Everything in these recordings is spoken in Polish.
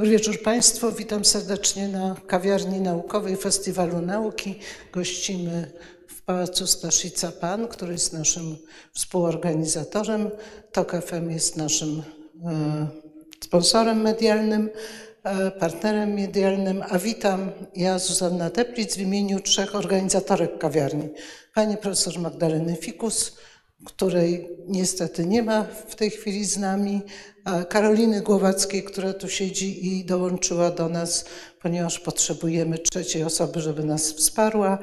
Dobry wieczór Państwu. Witam serdecznie na kawiarni naukowej Festiwalu Nauki. Gościmy w Pałacu Staszica Pan, który jest naszym współorganizatorem. TOK FM jest naszym e, sponsorem medialnym, e, partnerem medialnym, a witam ja, Zuzanna Teplic, w imieniu trzech organizatorek kawiarni. Pani profesor Magdaleny Fikus, której niestety nie ma w tej chwili z nami, Karoliny Głowackiej, która tu siedzi i dołączyła do nas, ponieważ potrzebujemy trzeciej osoby, żeby nas wsparła.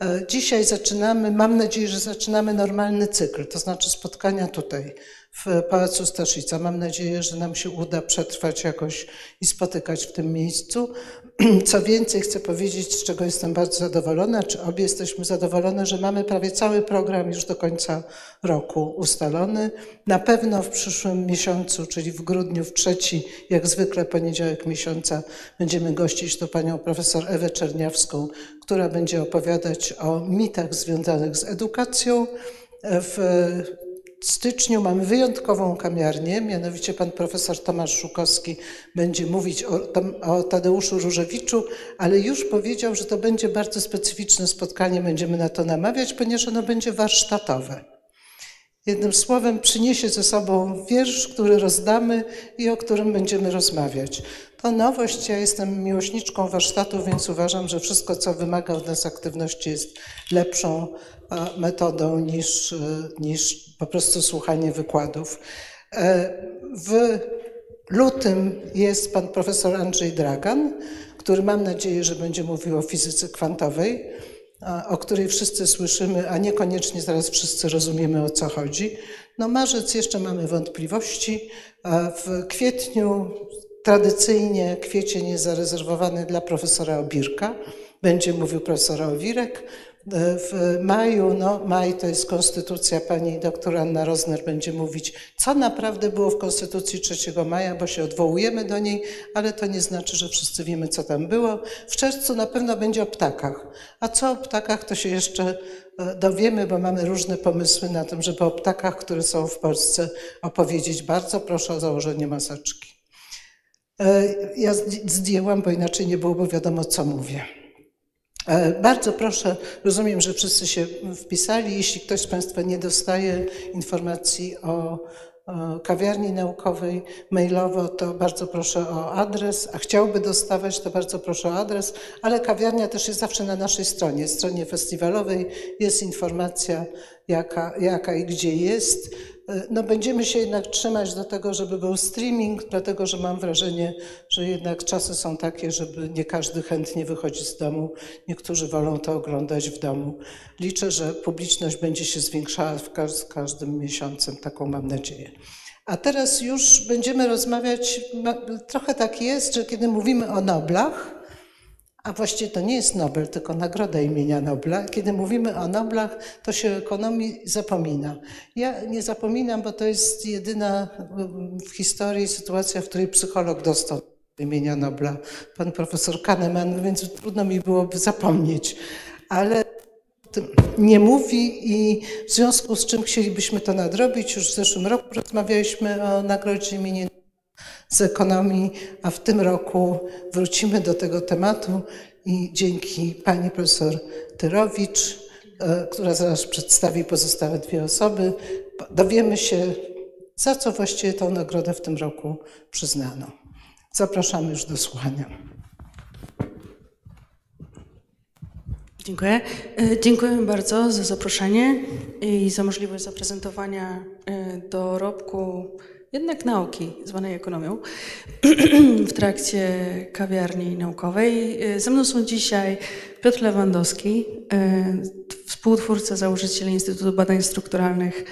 E, dzisiaj zaczynamy, mam nadzieję, że zaczynamy normalny cykl, to znaczy spotkania tutaj w Pałacu Staszica. Mam nadzieję, że nam się uda przetrwać jakoś i spotykać w tym miejscu. Co więcej, chcę powiedzieć, z czego jestem bardzo zadowolona, czy obie jesteśmy zadowolone, że mamy prawie cały program już do końca roku ustalony. Na pewno w przyszłym miesiącu, czyli w grudniu, w trzeci, jak zwykle poniedziałek miesiąca, będziemy gościć tu panią profesor Ewę Czerniawską, która będzie opowiadać o mitach związanych z edukacją. W styczniu mamy wyjątkową kawiarnię, mianowicie pan profesor Tomasz Szukowski będzie mówić o, o, Tadeuszu Różewiczu, ale już powiedział, że to będzie bardzo specyficzne spotkanie, będziemy na to namawiać, ponieważ ono będzie warsztatowe. Jednym słowem przyniesie ze sobą wiersz, który rozdamy i o którym będziemy rozmawiać. To nowość, ja jestem miłośniczką warsztatu, więc uważam, że wszystko, co wymaga od nas aktywności jest lepszą metodą niż, niż po prostu słuchanie wykładów. E, w lutym jest pan profesor Andrzej Dragan, który mam nadzieję, że będzie mówił o fizyce kwantowej, o której wszyscy słyszymy, a niekoniecznie zaraz wszyscy rozumiemy o co chodzi. No marzec jeszcze mamy wątpliwości. W kwietniu tradycyjnie kwiecień jest zarezerwowany dla profesora Obirka. Będzie mówił profesor Owirek. W maju, no maj to jest konstytucja, pani doktor Anna Rozner będzie mówić, co naprawdę było w konstytucji 3 maja, bo się odwołujemy do niej, ale to nie znaczy, że wszyscy wiemy, co tam było. W czerwcu na pewno będzie o ptakach, a co o ptakach to się jeszcze e, dowiemy, bo mamy różne pomysły na tym, żeby o ptakach, które są w Polsce opowiedzieć. Bardzo proszę o założenie maseczki. E, ja zdjęłam, bo inaczej nie byłoby wiadomo, co mówię. E, bardzo proszę, rozumiem, że wszyscy się wpisali. Jeśli ktoś z Państwa nie dostaje informacji o, kawiarni naukowej mailowo, to bardzo proszę o adres, a chciałby dostawać, to bardzo proszę o adres, ale kawiarnia też jest zawsze na naszej stronie, stronie festiwalowej jest informacja, jaka, jaka i gdzie jest. No będziemy się jednak trzymać do tego, żeby był streaming, dlatego że mam wrażenie, że jednak czasy są takie, żeby nie każdy chętnie wychodzi z domu. Niektórzy wolą to oglądać w domu. Liczę, że publiczność będzie się zwiększała z każdym miesiącem, taką mam nadzieję. A teraz już będziemy rozmawiać, trochę tak jest, że kiedy mówimy o Noblach, a właściwie to nie jest Nobel, tylko nagroda imienia Nobla. Kiedy mówimy o Noblach, to się o ekonomii zapomina. Ja nie zapominam, bo to jest jedyna w historii sytuacja, w której psycholog dostał imienia Nobla, pan profesor Kahneman, więc trudno mi byłoby zapomnieć. Ale nie mówi i w związku z czym chcielibyśmy to nadrobić. Już w zeszłym roku rozmawialiśmy o nagrodzie imienia z ekonomii, a w tym roku wrócimy do tego tematu i dzięki pani profesor Tyrowicz, e, która zaraz przedstawi pozostałe dwie osoby, dowiemy się, za co właściwie tą nagrodę w tym roku przyznano. Zapraszamy już do słuchania. Dziękuję. E, dziękuję bardzo za zaproszenie i za możliwość zaprezentowania e, dorobku jednak nauki, zwanej ekonomią, w trakcie kawiarni naukowej. Ze mną są dzisiaj Piotr Lewandowski, e, współtwórca, założyciel Instytutu Badań Strukturalnych,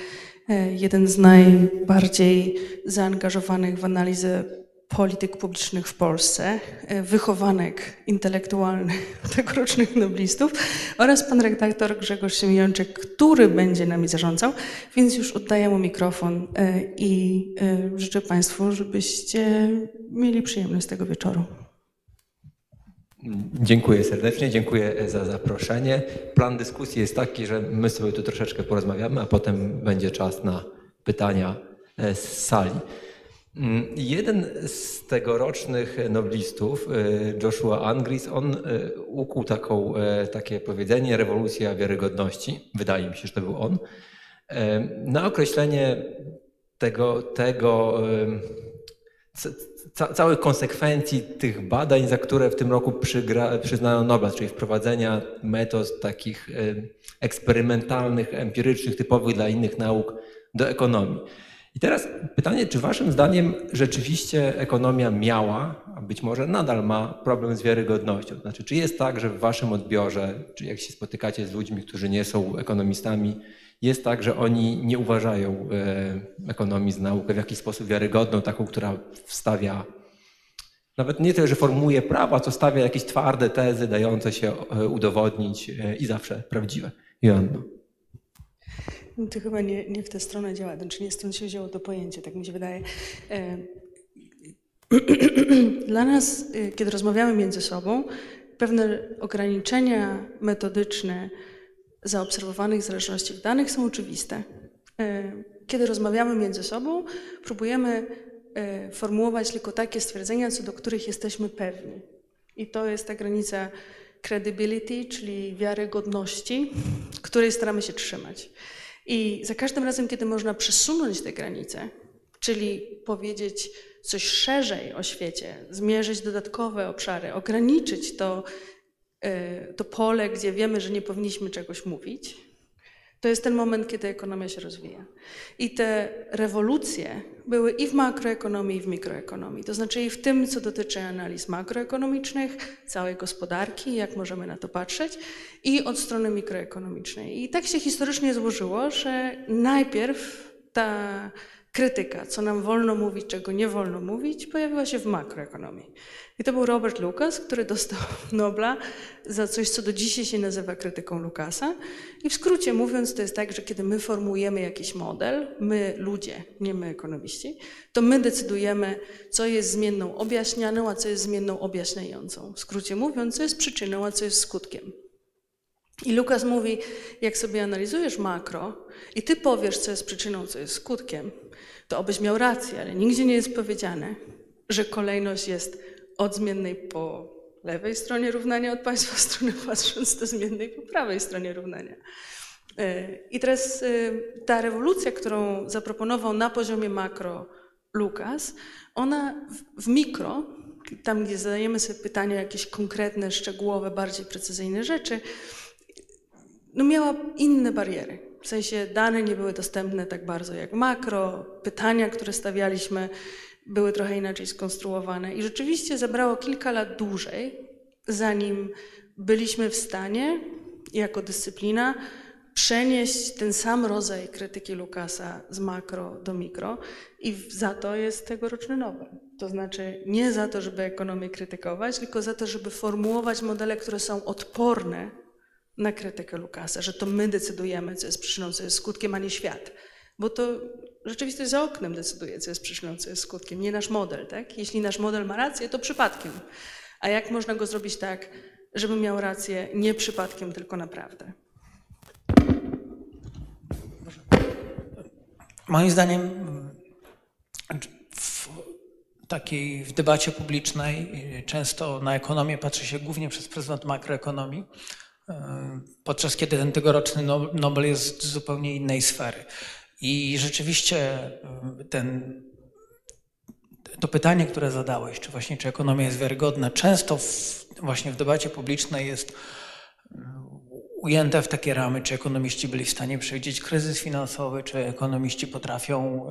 e, jeden z najbardziej zaangażowanych w analizę polityk publicznych w Polsce, e, wychowanek intelektualny tegorocznych noblistów oraz pan redaktor Grzegorz Siemiączek, który będzie nami zarządzał, więc już oddaję mu mikrofon e, i e, życzę Państwu, żebyście mieli przyjemność tego wieczoru. Dziękuję serdecznie, dziękuję za zaproszenie. Plan dyskusji jest taki, że my sobie tu troszeczkę porozmawiamy, a potem będzie czas na pytania z sali. Mm, jeden z tegorocznych noblistów, e, Joshua Angris, on e, ukuł taką, e, takie powiedzenie rewolucja wiarygodności, wydaje mi się, że to był on, na określenie tego, tego ca, całych konsekwencji tych badań, za które w tym roku przygra, przyznano Nobla, czyli wprowadzenia metod takich eksperymentalnych, empirycznych, typowych dla innych nauk do ekonomii. I teraz pytanie, czy waszym zdaniem rzeczywiście ekonomia miała, a być może nadal ma problem z wiarygodnością? Znaczy, czy jest tak, że w waszym odbiorze, czy jak się spotykacie z ludźmi, którzy nie są ekonomistami, jest tak, że oni nie uważają e, ekonomii z naukę w jakiś sposób wiarygodną, taką, która wstawia, nawet nie tyle, że formułuje prawa, co stawia jakieś twarde tezy dające się e, udowodnić e, i zawsze prawdziwe. Joanno. No to chyba nie, nie w tę stronę działa, znaczy nie stąd się wzięło to pojęcie, tak mi się wydaje. E, dla nas, e, kiedy rozmawiamy między sobą, pewne ograniczenia metodyczne zaobserwowanych zależności w danych są oczywiste. E, kiedy rozmawiamy między sobą, próbujemy formułować tylko takie stwierdzenia, co do których jesteśmy pewni. I to jest ta granica credibility, czyli wiarygodności, której staramy się trzymać. I za każdym razem, kiedy można przesunąć te granice, czyli powiedzieć coś szerzej o świecie, zmierzyć dodatkowe obszary, ograniczyć to, e, to pole, gdzie wiemy, że nie powinniśmy czegoś mówić, to jest ten moment, kiedy ekonomia się rozwija. I te rewolucje były i w makroekonomii, i w mikroekonomii. To znaczy i w tym, co dotyczy analiz makroekonomicznych, całej gospodarki, jak możemy na to patrzeć, i od strony mikroekonomicznej. I tak się historycznie złożyło, że najpierw ta krytyka, co nam wolno mówić, czego nie wolno mówić, pojawiła się w makroekonomii. I to był Robert Lucas, który dostał Nobla za coś, co do dzisiaj się nazywa krytyką Lucasa. I w skrócie mówiąc, to jest tak, że kiedy my formujemy jakiś model, my ludzie, nie my ekonomiści, to my decydujemy, co jest zmienną objaśnianą, a co jest zmienną objaśniającą. W skrócie mówiąc, co jest przyczyną, a co jest skutkiem. I Lukas mówi, jak sobie analizujesz makro i ty powiesz, co jest przyczyną, co jest skutkiem, to obyś miał rację, ale nigdzie nie jest powiedziane, że kolejność jest od zmiennej po lewej stronie równania, od Państwa strony patrząc do zmiennej po prawej stronie równania. E, I teraz e, ta rewolucja, którą zaproponował na poziomie makro Lukas, ona w, mikro, tam gdzie zadajemy sobie pytania jakieś konkretne, szczegółowe, bardziej precyzyjne rzeczy, no miała inne bariery. W sensie dane nie były dostępne tak bardzo jak makro, pytania, które stawialiśmy, były trochę inaczej skonstruowane. I rzeczywiście zabrało kilka lat dłużej, zanim byliśmy w stanie, jako dyscyplina, przenieść ten sam rodzaj krytyki Lukasa z makro do mikro i za to jest tegoroczny Nobel. To znaczy nie za to, żeby ekonomię krytykować, tylko za to, żeby formułować modele, które są odporne na krytykę Lukasa, że to my decydujemy, co jest przyczyną, co jest skutkiem, a nie świat. Bo to rzeczywistość za oknem decyduje, co jest przyczyną, co jest skutkiem, nie nasz model. Tak? Jeśli nasz model ma rację, to przypadkiem. A jak można go zrobić tak, żeby miał rację nie przypadkiem, tylko naprawdę? Moim zdaniem w takiej w debacie publicznej często na ekonomię patrzy się głównie przez pryzmat makroekonomii, podczas kiedy ten tegoroczny Nobel jest z zupełnie innej sfery. I rzeczywiście y, ten, to pytanie, które zadałeś, czy właśnie czy ekonomia jest wiarygodna, często w, właśnie w debacie publicznej jest y, ujęte w takie ramy, czy ekonomiści byli w stanie przewidzieć kryzys finansowy, czy ekonomiści potrafią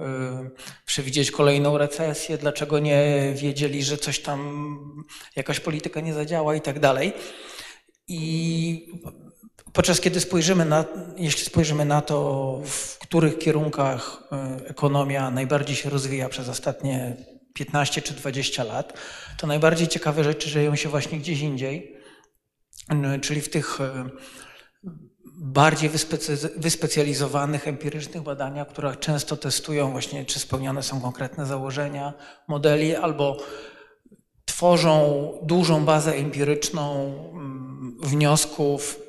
y, przewidzieć kolejną recesję, dlaczego nie wiedzieli, że coś tam, jakaś polityka nie zadziała i tak dalej. I podczas kiedy spojrzymy na, jeśli spojrzymy na to, w których kierunkach e, ekonomia najbardziej się rozwija przez ostatnie 15 czy 20 lat, to najbardziej ciekawe rzeczy dzieją się właśnie gdzieś indziej, czyli w tych e, bardziej wyspecjalizowanych, empirycznych badaniach, które często testują właśnie, czy spełnione są konkretne założenia modeli, albo tworzą dużą bazę empiryczną mm, wniosków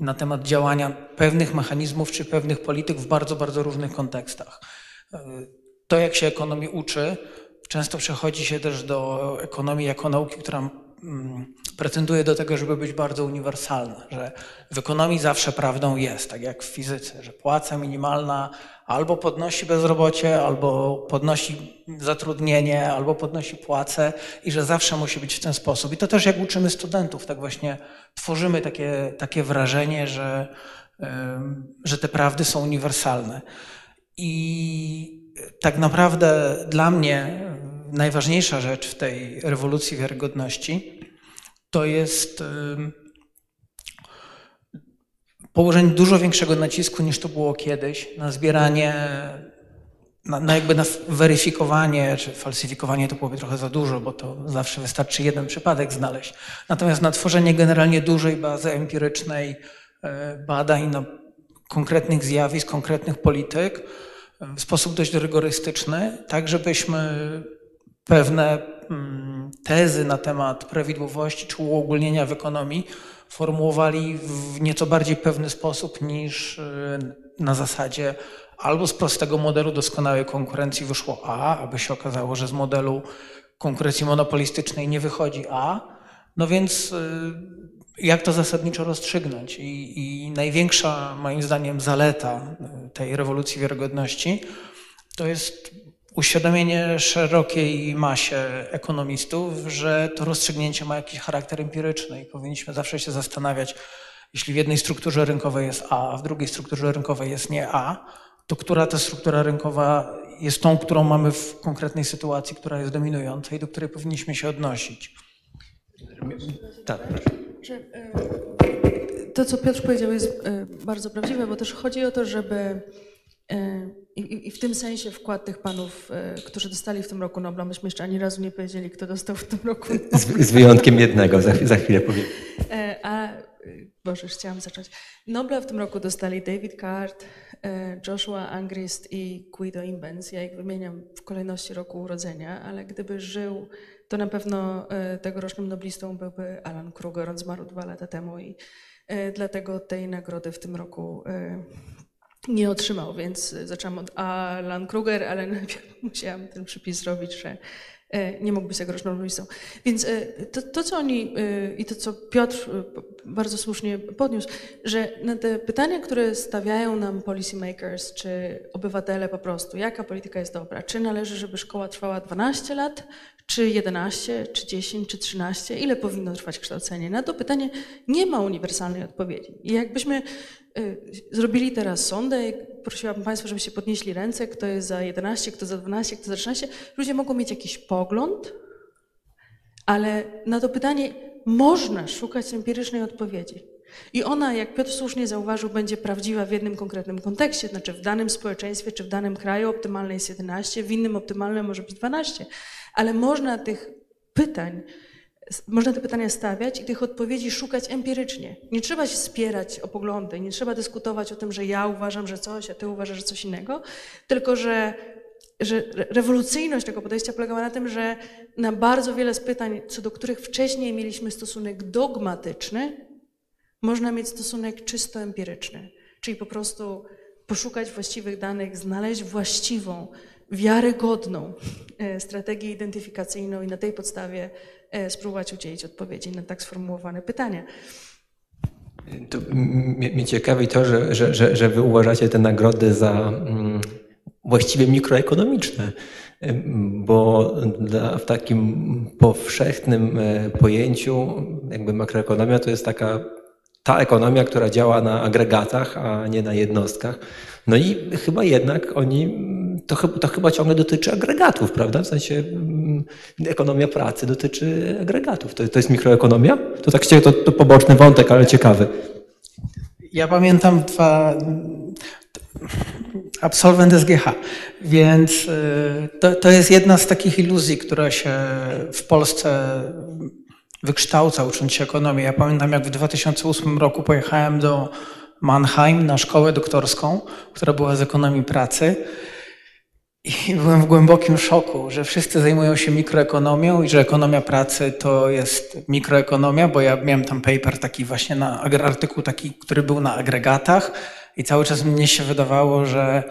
na temat działania pewnych mechanizmów czy pewnych polityk w bardzo, bardzo różnych kontekstach. to, jak się ekonomii uczy, często przechodzi się też do ekonomii jako nauki, która pretenduje do tego, żeby być bardzo uniwersalna, że w ekonomii zawsze prawdą jest, tak jak w fizyce, że płaca minimalna albo podnosi bezrobocie, albo podnosi zatrudnienie, albo podnosi płacę i że zawsze musi być w ten sposób. I to też jak uczymy studentów, tak właśnie tworzymy takie, takie wrażenie, że, że te prawdy są uniwersalne. I tak naprawdę dla mnie najważniejsza rzecz w tej rewolucji wiarygodności to jest położenie dużo większego nacisku niż to było kiedyś na zbieranie, na, na, jakby na weryfikowanie czy falsyfikowanie to byłoby trochę za dużo, bo to zawsze wystarczy jeden przypadek znaleźć. Natomiast na tworzenie generalnie dużej bazy empirycznej e, badań na konkretnych zjawisk, konkretnych polityk w sposób dość rygorystyczny, tak żebyśmy pewne mm, tezy na temat prawidłowości czy uogólnienia w ekonomii formułowali w nieco bardziej pewny sposób niż y, na zasadzie albo z prostego modelu doskonałej konkurencji wyszło A, aby się okazało, że z modelu konkurencji monopolistycznej nie wychodzi A. No więc y, jak to zasadniczo rozstrzygnąć? I, I, największa, moim zdaniem, zaleta y, tej rewolucji wiarygodności to jest uświadomienie szerokiej masie ekonomistów, że to rozstrzygnięcie ma jakiś charakter empiryczny i powinniśmy zawsze się zastanawiać, jeśli w jednej strukturze rynkowej jest A, a w drugiej strukturze rynkowej jest nie A, to która ta struktura rynkowa jest tą, którą mamy w konkretnej sytuacji, która jest dominująca i do której powinniśmy się odnosić. Tak. E, to, co Piotr powiedział, jest e, bardzo prawdziwe, bo też chodzi o to, żeby E, I, I, w tym sensie wkład tych panów, e, którzy dostali w tym roku Nobla, myśmy jeszcze ani razu nie powiedzieli, kto dostał w tym roku Nobla. Z, z wyjątkiem jednego, za, za chwilę powiem. E, a, Boże, już chciałam zacząć. Nobla w tym roku dostali David Card, Joshua Angrist i Guido Imbens. Ja ich wymieniam w kolejności roku urodzenia, ale gdyby żył, to na pewno tegorocznym noblistą byłby Alan Kruger. On zmarł dwa lata temu i dlatego tej nagrody w tym roku nie otrzymał, więc zaczęłam od Alan Kruger, ale najpierw musiałam ten przypis zrobić, że e, nie mógł być tegoroczną noblistą. Więc e, to, to, co oni e, i to, co Piotr bardzo słusznie podniósł, że na te pytania, które stawiają nam policymakers, czy obywatele po prostu, jaka polityka jest dobra, czy należy, żeby szkoła trwała 12 lat, czy 11, czy 10, czy 13, ile powinno trwać kształcenie? Na to pytanie nie ma uniwersalnej odpowiedzi. I jakbyśmy y, zrobili teraz sondę, prosiłabym Państwa, żebyście podnieśli ręce, kto jest za 11, kto za 12, kto za 13, ludzie mogą mieć jakiś pogląd, ale na to pytanie można szukać empirycznej odpowiedzi. I ona, jak Piotr słusznie zauważył, będzie prawdziwa w jednym konkretnym kontekście, znaczy w danym społeczeństwie czy w danym kraju optymalne jest 11, w innym optymalne może być 12 ale można tych pytań, można te pytania stawiać i tych odpowiedzi szukać empirycznie. Nie trzeba się spierać o poglądy, nie trzeba dyskutować o tym, że ja uważam, że coś, a ty uważasz, że coś innego, tylko że, że rewolucyjność tego podejścia polegała na tym, że na bardzo wiele z pytań, co do których wcześniej mieliśmy stosunek dogmatyczny, można mieć stosunek czysto empiryczny, czyli po prostu poszukać właściwych danych, znaleźć właściwą wiarygodną e, strategię identyfikacyjną i na tej podstawie spróbować udzielić odpowiedzi na tak sformułowane pytania. To mnie ciekawi to, że, że, że, że wy uważacie te nagrody za mm, właściwie mikroekonomiczne, bo w takim powszechnym e, pojęciu jakby makroekonomia to jest taka ta ekonomia, która działa na agregatach, a nie na jednostkach. No i chyba jednak oni to, to chyba ciągle dotyczy agregatów, prawda? W sensie mm, ekonomia pracy dotyczy agregatów. To, to jest mikroekonomia? To tak to, to poboczny wątek, ale ciekawy. Ja pamiętam dwa absolwent SGH, więc y, to, to jest jedna z takich iluzji, która się w Polsce wykształca ucząc się ekonomii. Ja pamiętam, jak w 2008 roku pojechałem do Mannheim na szkołę doktorską, która była z ekonomii pracy. I byłem w głębokim szoku, że wszyscy zajmują się mikroekonomią i że ekonomia pracy to jest mikroekonomia, bo ja miałem tam paper taki właśnie na artykuł taki, który był na agregatach i cały czas mnie się wydawało, że,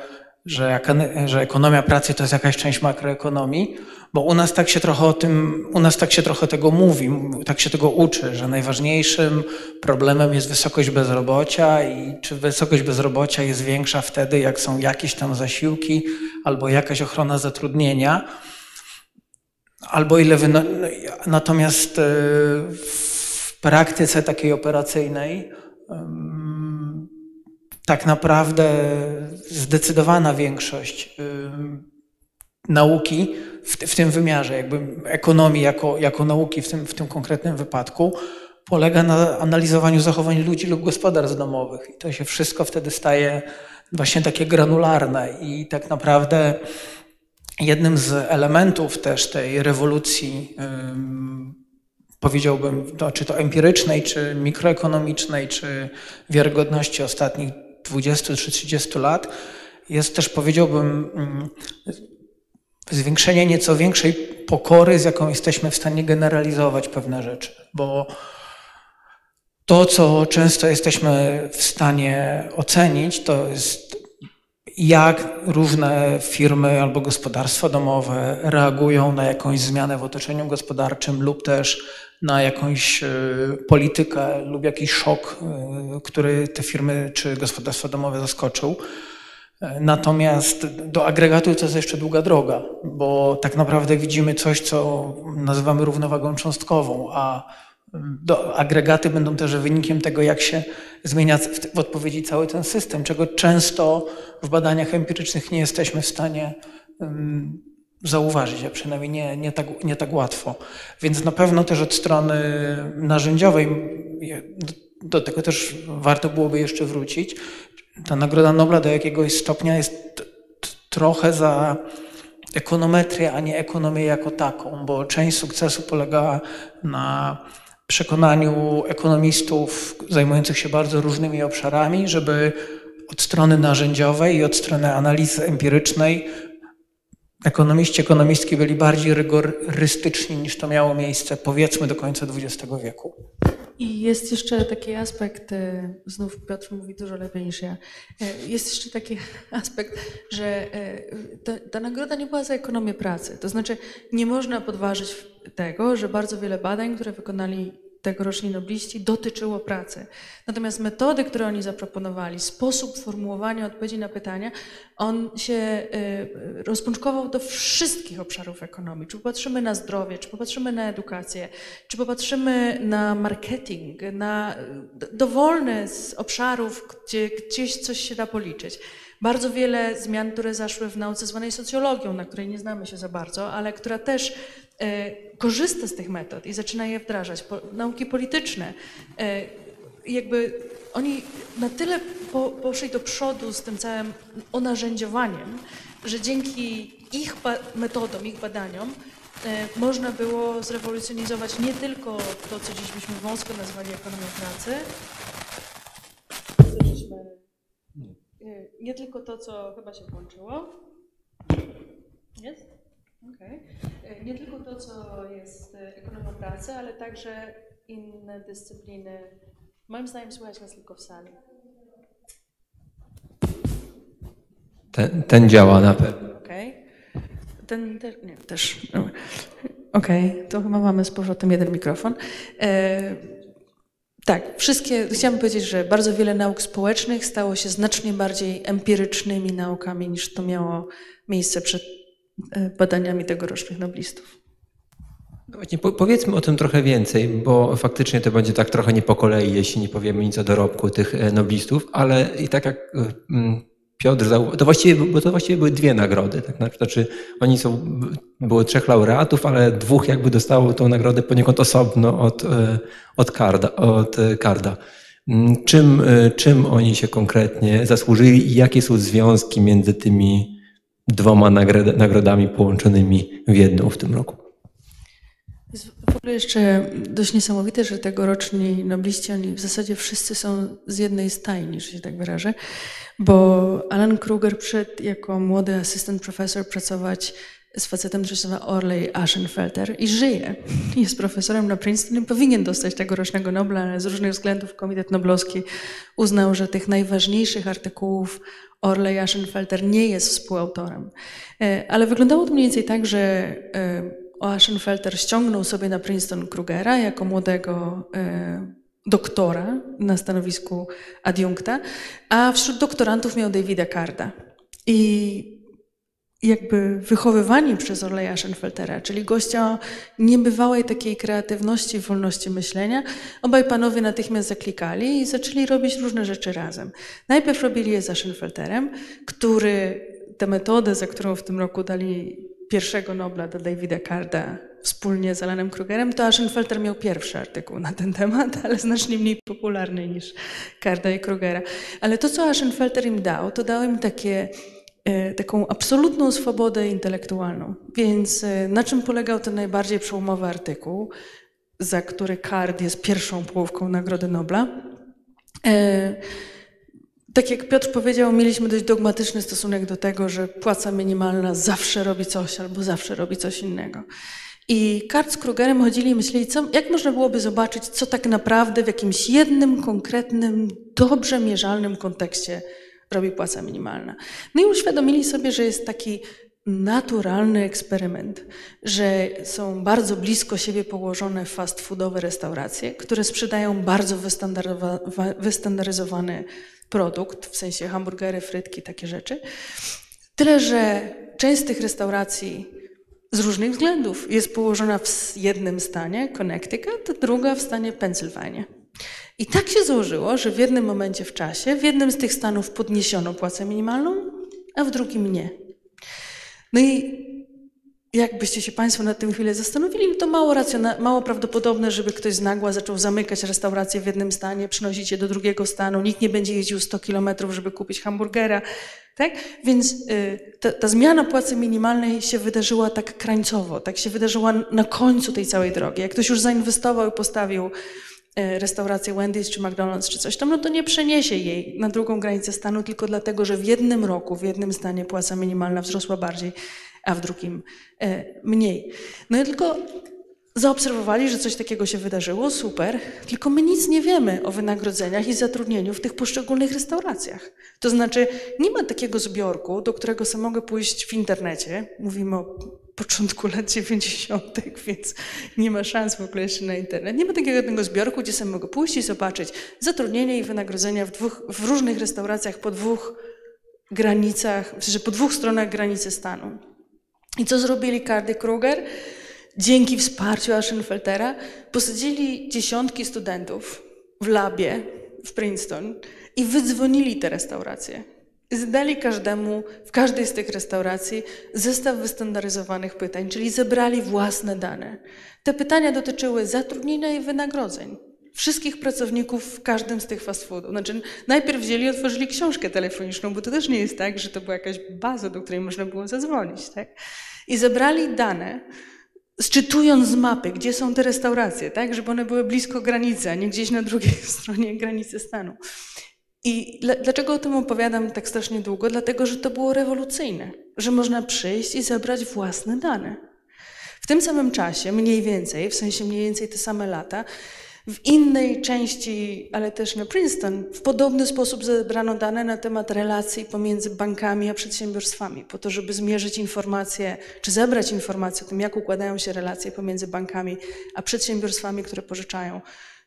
że, że ekonomia pracy to jest jakaś część makroekonomii, bo u nas tak się trochę o tym, u nas tak się trochę tego mówi, tak się tego uczy, że najważniejszym problemem jest wysokość bezrobocia i czy wysokość bezrobocia jest większa wtedy, jak są jakieś tam zasiłki albo jakaś ochrona zatrudnienia, albo ile wy... Natomiast e, w praktyce takiej operacyjnej tak naprawdę zdecydowana większość nauki w, w, tym wymiarze, jakby ekonomii jako, jako nauki w tym, w tym konkretnym wypadku, polega na analizowaniu zachowań ludzi lub gospodarstw domowych. I to się wszystko wtedy staje właśnie takie granularne i tak naprawdę jednym z elementów też tej rewolucji, powiedziałbym, to, czy to empirycznej, czy mikroekonomicznej, czy wiarygodności ostatnich 20 czy 30 lat, jest też, powiedziałbym, zwiększenie nieco większej pokory, z jaką jesteśmy w stanie generalizować pewne rzeczy, bo to, co często jesteśmy w stanie ocenić, to jest jak różne firmy albo gospodarstwa domowe reagują na jakąś zmianę w otoczeniu gospodarczym lub też na jakąś e, politykę lub jakiś szok, e, który te firmy czy gospodarstwa domowe zaskoczył. Natomiast do agregatu to jest jeszcze długa droga, bo tak naprawdę widzimy coś, co nazywamy równowagą cząstkową, a do, agregaty będą też wynikiem tego, jak się zmienia w, w odpowiedzi cały ten system, czego często w badaniach empirycznych nie jesteśmy w stanie um, zauważyć, a przynajmniej nie, nie, tak, nie tak łatwo. Więc na pewno też od strony narzędziowej do, tego też warto byłoby jeszcze wrócić ta Nagroda Nobla do jakiegoś stopnia jest trochę za ekonometrię, a nie ekonomię jako taką, bo część sukcesu polega na przekonaniu ekonomistów zajmujących się bardzo różnymi obszarami, żeby od strony narzędziowej i od strony analizy empirycznej ekonomiści, ekonomistki byli bardziej rygorystyczni niż to miało miejsce powiedzmy do końca XX wieku. I jest jeszcze taki aspekt, e, znów Piotr mówi dużo lepiej niż ja, e, jest jeszcze taki aspekt, że e, ta, ta, nagroda nie była za ekonomię pracy. To znaczy nie można podważyć tego, że bardzo wiele badań, które wykonali tegoroczni nobliści dotyczyło pracy. Natomiast metody, które oni zaproponowali, sposób formułowania odpowiedzi na pytania, on się y, rozpączkował do wszystkich obszarów ekonomii. Czy popatrzymy na zdrowie, czy popatrzymy na edukację, czy popatrzymy na marketing, na dowolne z obszarów, gdzie gdzieś coś się da policzyć. Bardzo wiele zmian, które zaszły w nauce zwanej socjologią, na której nie znamy się za bardzo, ale która też korzysta z tych metod i zaczyna je wdrażać. Po, nauki polityczne. E, jakby oni na tyle po, poszli do przodu z tym całym onarzędziowaniem, że dzięki ich metodom, ich badaniom e, można było zrewolucjonizować nie tylko to, co dziś byśmy wąsko nazwali ekonomią pracy, nie tylko to, co chyba się włączyło. Jest? Okay. Nie tylko to, co jest ekonomią pracy, ale także inne dyscypliny. Moim zdaniem słychać nas tylko w sali. Ten, ten działa na pewno. Okej. Okay. Ten te, nie, też. Okej, okay. to chyba mamy z powrotem jeden mikrofon. E, tak, wszystkie, chciałabym powiedzieć, że bardzo wiele nauk społecznych stało się znacznie bardziej empirycznymi naukami niż to miało miejsce przed e, badaniami tegorocznych noblistów. No właśnie, po, powiedzmy o tym trochę więcej, bo faktycznie to będzie tak trochę nie po kolei, jeśli nie powiemy nic o dorobku tych e, noblistów, ale i tak jak e, Piotr, to właściwie, bo to właściwie były dwie nagrody. Tak? Znaczy, oni są, było trzech laureatów, ale dwóch jakby dostało tą nagrodę poniekąd osobno od, e, od, Karda, od Karda. Czym, e, czym oni się konkretnie zasłużyli i jakie są związki między tymi dwoma nagrodami połączonymi w jedną w tym roku? Jest w ogóle jeszcze dość niesamowite, że tegoroczni nobliści, oni w zasadzie wszyscy są z jednej stajni, że się tak wyrażę bo Alan Kruger przyszedł jako młody asystent profesor pracować z facetem, nazywa Orley Aschenfelter i żyje. Jest profesorem na Princeton i powinien dostać tegorocznego Nobla, ale z różnych względów Komitet Noblowski uznał, że tych najważniejszych artykułów Orley Aschenfelter nie jest współautorem. E, ale wyglądało to mniej więcej tak, że e, Aschenfelter ściągnął sobie na Princeton Krugera jako młodego e, doktora na stanowisku adiunkta, a wśród doktorantów miał Davida Carda. I jakby wychowywani przez Orleja Schenfeltera, czyli gościa niebywałej takiej kreatywności wolności myślenia, obaj panowie natychmiast zaklikali i zaczęli robić różne rzeczy razem. Najpierw robili je za Schenfelterem, który tę metodę, za którą w tym roku dali pierwszego Nobla do Davida Carda wspólnie z Alanem Krugerem, to Aschenfelter miał pierwszy artykuł na ten temat, ale znacznie mniej popularny niż Carda i Krugera. Ale to, co Aschenfelter im dał, to dał im takie taką absolutną swobodę intelektualną. Więc e, na czym polegał ten najbardziej przełomowy artykuł, za który Card jest pierwszą połówką Nagrody Nobla? E, tak jak Piotr powiedział, mieliśmy dość dogmatyczny stosunek do tego, że płaca minimalna zawsze robi coś albo zawsze robi coś innego. I Card z Krugerem chodzili i myśleli, co, jak można byłoby zobaczyć, co tak naprawdę w jakimś jednym, konkretnym, dobrze mierzalnym kontekście robi płaca minimalna. No i uświadomili sobie, że jest taki naturalny eksperyment, że są bardzo blisko siebie położone fast foodowe restauracje, które sprzedają bardzo wystandaryzowany produkt, w sensie hamburgery, frytki, takie rzeczy. Tyle, że część z tych restauracji z różnych względów jest położona w jednym stanie, Connecticut, druga w stanie Pensylwania. I tak się złożyło, że w jednym momencie w czasie, w jednym z tych stanów podniesiono płacę minimalną, a w drugim nie. No i jakbyście się Państwo na tym chwilę zastanowili, no to mało, mało prawdopodobne, żeby ktoś z nagła zaczął zamykać restaurację w jednym stanie, przynosić je do drugiego stanu, nikt nie będzie jeździł 100 kilometrów, żeby kupić hamburgera. Tak? Więc y, ta, ta, zmiana płacy minimalnej się wydarzyła tak krańcowo, tak się wydarzyła na końcu tej całej drogi. Jak ktoś już zainwestował i postawił restaurację Wendy's czy McDonald's czy coś tam, no to nie przeniesie jej na drugą granicę stanu tylko dlatego, że w jednym roku, w jednym stanie płaca minimalna wzrosła bardziej, a w drugim e, mniej. No i tylko zaobserwowali, że coś takiego się wydarzyło, super, tylko my nic nie wiemy o wynagrodzeniach i zatrudnieniu w tych poszczególnych restauracjach. To znaczy, nie ma takiego zbiorku, do którego sobie mogę pójść w internecie, mówimy o początku lat 90., więc nie ma szans w ogóle jeszcze na internet. Nie ma takiego jednego zbiorku, gdzie sobie mogę pójść i zobaczyć zatrudnienie i wynagrodzenia w, dwóch, w różnych restauracjach po dwóch granicach, sensie po dwóch stronach granicy stanu. I co zrobili Cardy Kruger? Dzięki wsparciu Aschenfeltera posadzili dziesiątki studentów w labie w Princeton i wydzwonili te restauracje. Zdali każdemu w każdej z tych restauracji zestaw wystandaryzowanych pytań, czyli zebrali własne dane. Te pytania dotyczyły zatrudnienia i wynagrodzeń wszystkich pracowników w każdym z tych fast foodów. Znaczy, najpierw wzięli i otworzyli książkę telefoniczną, bo to też nie jest tak, że to była jakaś baza, do której można było zadzwonić. Tak? I zebrali dane, sczytując z mapy, gdzie są te restauracje, tak? żeby one były blisko granicy, a nie gdzieś na drugiej stronie granicy stanu. I dlaczego o tym opowiadam tak strasznie długo? Dlatego, że to było rewolucyjne, że można przyjść i zebrać własne dane. W tym samym czasie, mniej więcej, w sensie mniej więcej te same lata, w innej części, ale też na Princeton, w podobny sposób zebrano dane na temat relacji pomiędzy bankami a przedsiębiorstwami, po to, żeby zmierzyć informacje, czy zebrać informacje o tym, jak układają się relacje pomiędzy bankami a przedsiębiorstwami, które pożyczają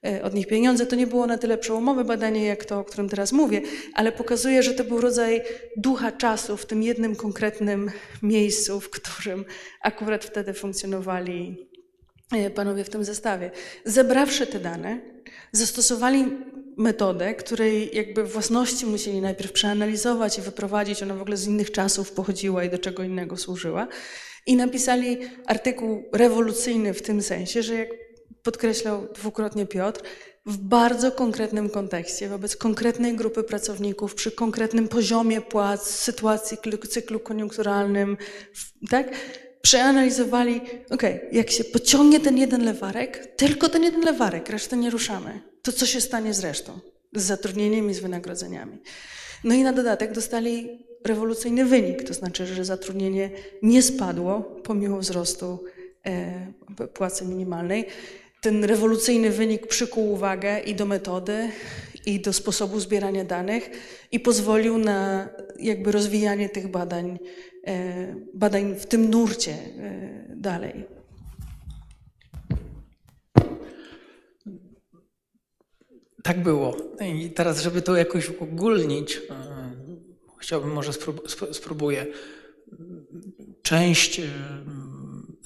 E, od nich pieniądze. To nie było na tyle przełomowe badanie, jak to, o którym teraz mówię, ale pokazuje, że to był rodzaj ducha czasu w tym jednym konkretnym miejscu, w którym akurat wtedy funkcjonowali panowie w tym zestawie. Zebrawszy te dane, zastosowali metodę, której jakby własności musieli najpierw przeanalizować i wyprowadzić, ona w ogóle z innych czasów pochodziła i do czego innego służyła. I napisali artykuł rewolucyjny w tym sensie, że jak podkreślał dwukrotnie Piotr, w bardzo konkretnym kontekście, wobec konkretnej grupy pracowników, przy konkretnym poziomie płac, sytuacji, cyklu koniunkturalnym, tak? Przeanalizowali, ok, jak się pociągnie ten jeden lewarek, tylko ten jeden lewarek, resztę nie ruszamy, to co się stanie z resztą? Z zatrudnieniem i z wynagrodzeniami. No i na dodatek dostali rewolucyjny wynik, to znaczy, że zatrudnienie nie spadło pomimo wzrostu e, płacy minimalnej. Ten rewolucyjny wynik przykuł uwagę i do metody, i do sposobu zbierania danych i pozwolił na jakby rozwijanie tych badań, badań w tym nurcie e, dalej. Tak było. I teraz, żeby to jakoś uogólnić, e, chciałbym, może spróbuję. Część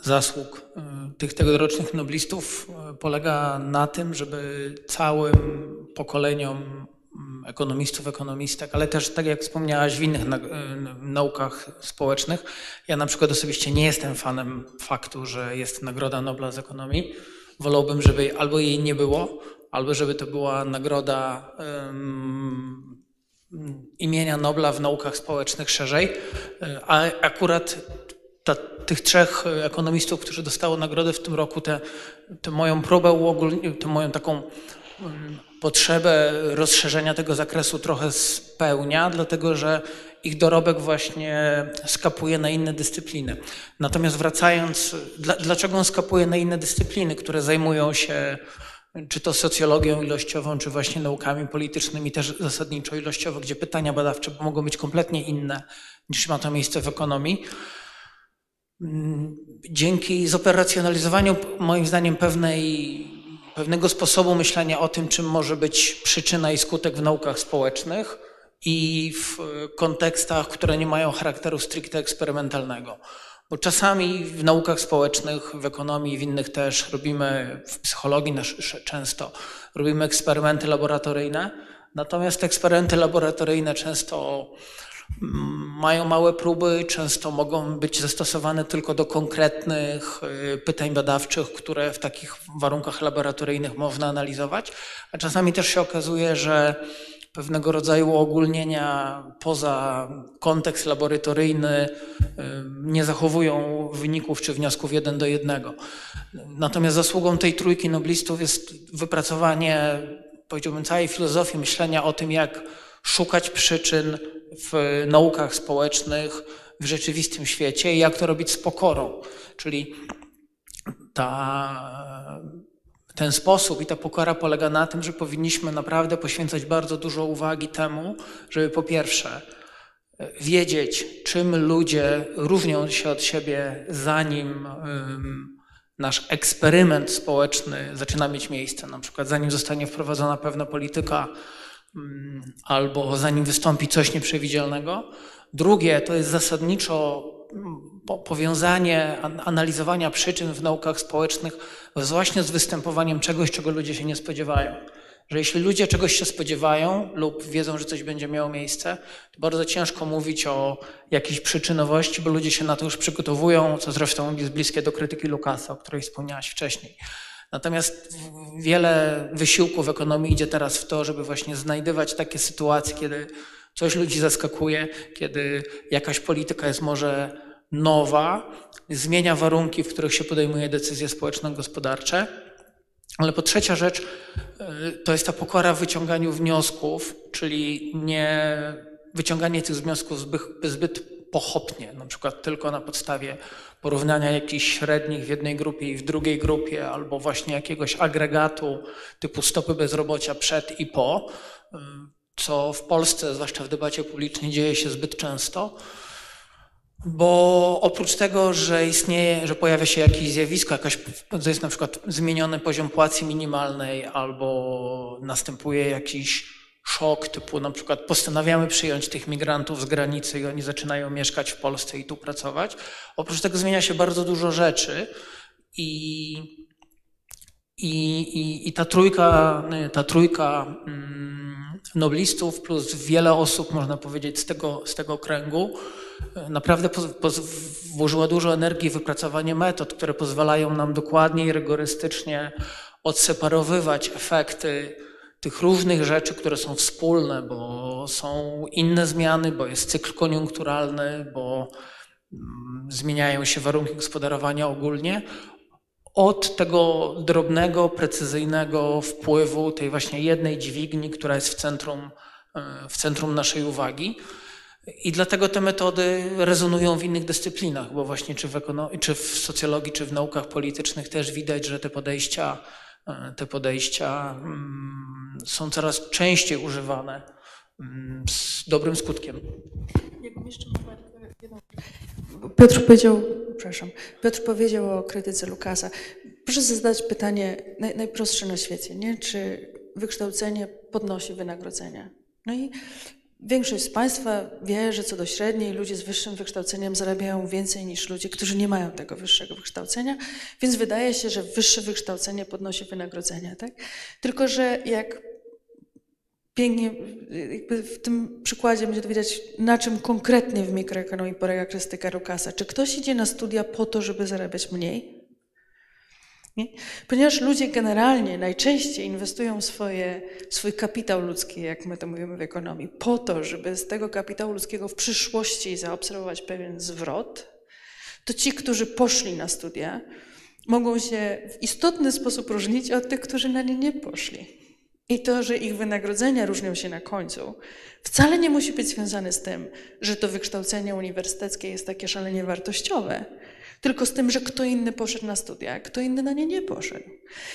zasług tych tegorocznych noblistów polega na tym, żeby całym pokoleniom ekonomistów, ekonomistek, ale też, tak jak wspomniałaś, w innych naukach społecznych. Ja na przykład osobiście nie jestem fanem faktu, że jest Nagroda Nobla z ekonomii. Wolałbym, żeby albo jej nie było, albo żeby to była nagroda um, imienia Nobla w naukach społecznych szerzej. A akurat ta, tych trzech ekonomistów, którzy dostało nagrodę w tym roku, tę moją próbę tę moją taką potrzebę rozszerzenia tego zakresu trochę spełnia, dlatego że ich dorobek właśnie skapuje na inne dyscypliny. Natomiast wracając, dlaczego on skapuje na inne dyscypliny, które zajmują się czy to socjologią ilościową, czy właśnie naukami politycznymi, też zasadniczo ilościowo, gdzie pytania badawcze mogą być kompletnie inne niż ma to miejsce w ekonomii. Dzięki zoperacjonalizowaniu, moim zdaniem, pewnej pewnego sposobu myślenia o tym, czym może być przyczyna i skutek w naukach społecznych i w kontekstach, które nie mają charakteru stricte eksperymentalnego. Bo czasami w naukach społecznych, w ekonomii, w innych też robimy, w psychologii często robimy eksperymenty laboratoryjne, natomiast eksperymenty laboratoryjne często mają małe próby, często mogą być zastosowane tylko do konkretnych y, pytań badawczych, które w takich warunkach laboratoryjnych można analizować, a czasami też się okazuje, że pewnego rodzaju uogólnienia poza kontekst laboratoryjny y, nie zachowują wyników czy wniosków jeden do jednego. Natomiast zasługą tej trójki noblistów jest wypracowanie, powiedziałbym, całej filozofii myślenia o tym, jak szukać przyczyn w naukach społecznych, w rzeczywistym świecie i jak to robić z pokorą. Czyli ta, ten sposób i ta pokora polega na tym, że powinniśmy naprawdę poświęcać bardzo dużo uwagi temu, żeby po pierwsze wiedzieć, czym ludzie różnią się od siebie, zanim um, nasz eksperyment społeczny zaczyna mieć miejsce. Na przykład zanim zostanie wprowadzona pewna polityka albo zanim wystąpi coś nieprzewidzialnego. Drugie to jest zasadniczo mm, powiązanie analizowania przyczyn w naukach społecznych właśnie z występowaniem czegoś, czego ludzie się nie spodziewają. Że jeśli ludzie czegoś się spodziewają lub wiedzą, że coś będzie miało miejsce, to bardzo ciężko mówić o jakiejś przyczynowości, bo ludzie się na to już przygotowują, co zresztą jest bliskie do krytyki Lukasa, o której wspomniałaś wcześniej. Natomiast wiele wysiłków ekonomii idzie teraz w to, żeby właśnie znajdywać takie sytuacje, kiedy coś ludzi zaskakuje, kiedy jakaś polityka jest może nowa, zmienia warunki, w których się podejmuje decyzje społeczno-gospodarcze. Ale po trzecia rzecz, y, to jest ta pokora w wyciąganiu wniosków, czyli nie wyciąganie tych wniosków zbyt, zbyt pochopnie, na przykład tylko na podstawie porównania jakichś średnich w jednej grupie i w drugiej grupie, albo właśnie jakiegoś agregatu typu stopy bezrobocia przed i po, co w Polsce, zwłaszcza w debacie publicznej, dzieje się zbyt często. Bo oprócz tego, że istnieje, że pojawia się jakieś zjawisko, jakaś, to jest na przykład zmieniony poziom płacy minimalnej, albo następuje jakiś szok, typu na przykład postanawiamy przyjąć tych migrantów z granicy i oni zaczynają mieszkać w Polsce i tu pracować. Oprócz tego zmienia się bardzo dużo rzeczy i, i, i, i ta trójka, ta trójka mm, noblistów plus wiele osób, można powiedzieć, z tego, z tego kręgu naprawdę po, po, włożyła dużo energii w wypracowanie metod, które pozwalają nam dokładnie i rygorystycznie odseparowywać efekty tych różnych rzeczy, które są wspólne, bo są inne zmiany, bo jest cykl koniunkturalny, bo mm, zmieniają się warunki gospodarowania ogólnie, od tego drobnego, precyzyjnego wpływu tej właśnie jednej dźwigni, która jest w centrum, e, w centrum naszej uwagi. I dlatego te metody rezonują w innych dyscyplinach, bo właśnie czy w, czy w socjologii, czy w naukach politycznych też widać, że te podejścia, te podejścia mm, są coraz częściej używane mm, z dobrym skutkiem. Piotr powiedział, przepraszam, Piotr powiedział o krytyce Lukasa. Proszę zadać pytanie naj, najprostsze na świecie, nie? Czy wykształcenie podnosi wynagrodzenia? No i większość z Państwa wie, że co do średniej ludzie z wyższym wykształceniem zarabiają więcej niż ludzie, którzy nie mają tego wyższego wykształcenia, więc wydaje się, że wyższe wykształcenie podnosi wynagrodzenia, tak? Tylko, że jak pięknie w tym przykładzie będzie to widać, na czym konkretnie w mikroekonomii polega krystyka Lukasa. Czy ktoś idzie na studia po to, żeby zarabiać mniej? Nie? Ponieważ ludzie generalnie najczęściej inwestują swoje, swój kapitał ludzki, jak my to mówimy w ekonomii, po to, żeby z tego kapitału ludzkiego w przyszłości zaobserwować pewien zwrot, to ci, którzy poszli na studia, mogą się w istotny sposób różnić od tych, którzy na nie nie poszli. I to, że ich wynagrodzenia różnią się na końcu, wcale nie musi być związane z tym, że to wykształcenie uniwersyteckie jest takie szalenie wartościowe, tylko z tym, że kto inny poszedł na studia, kto inny na nie nie poszedł.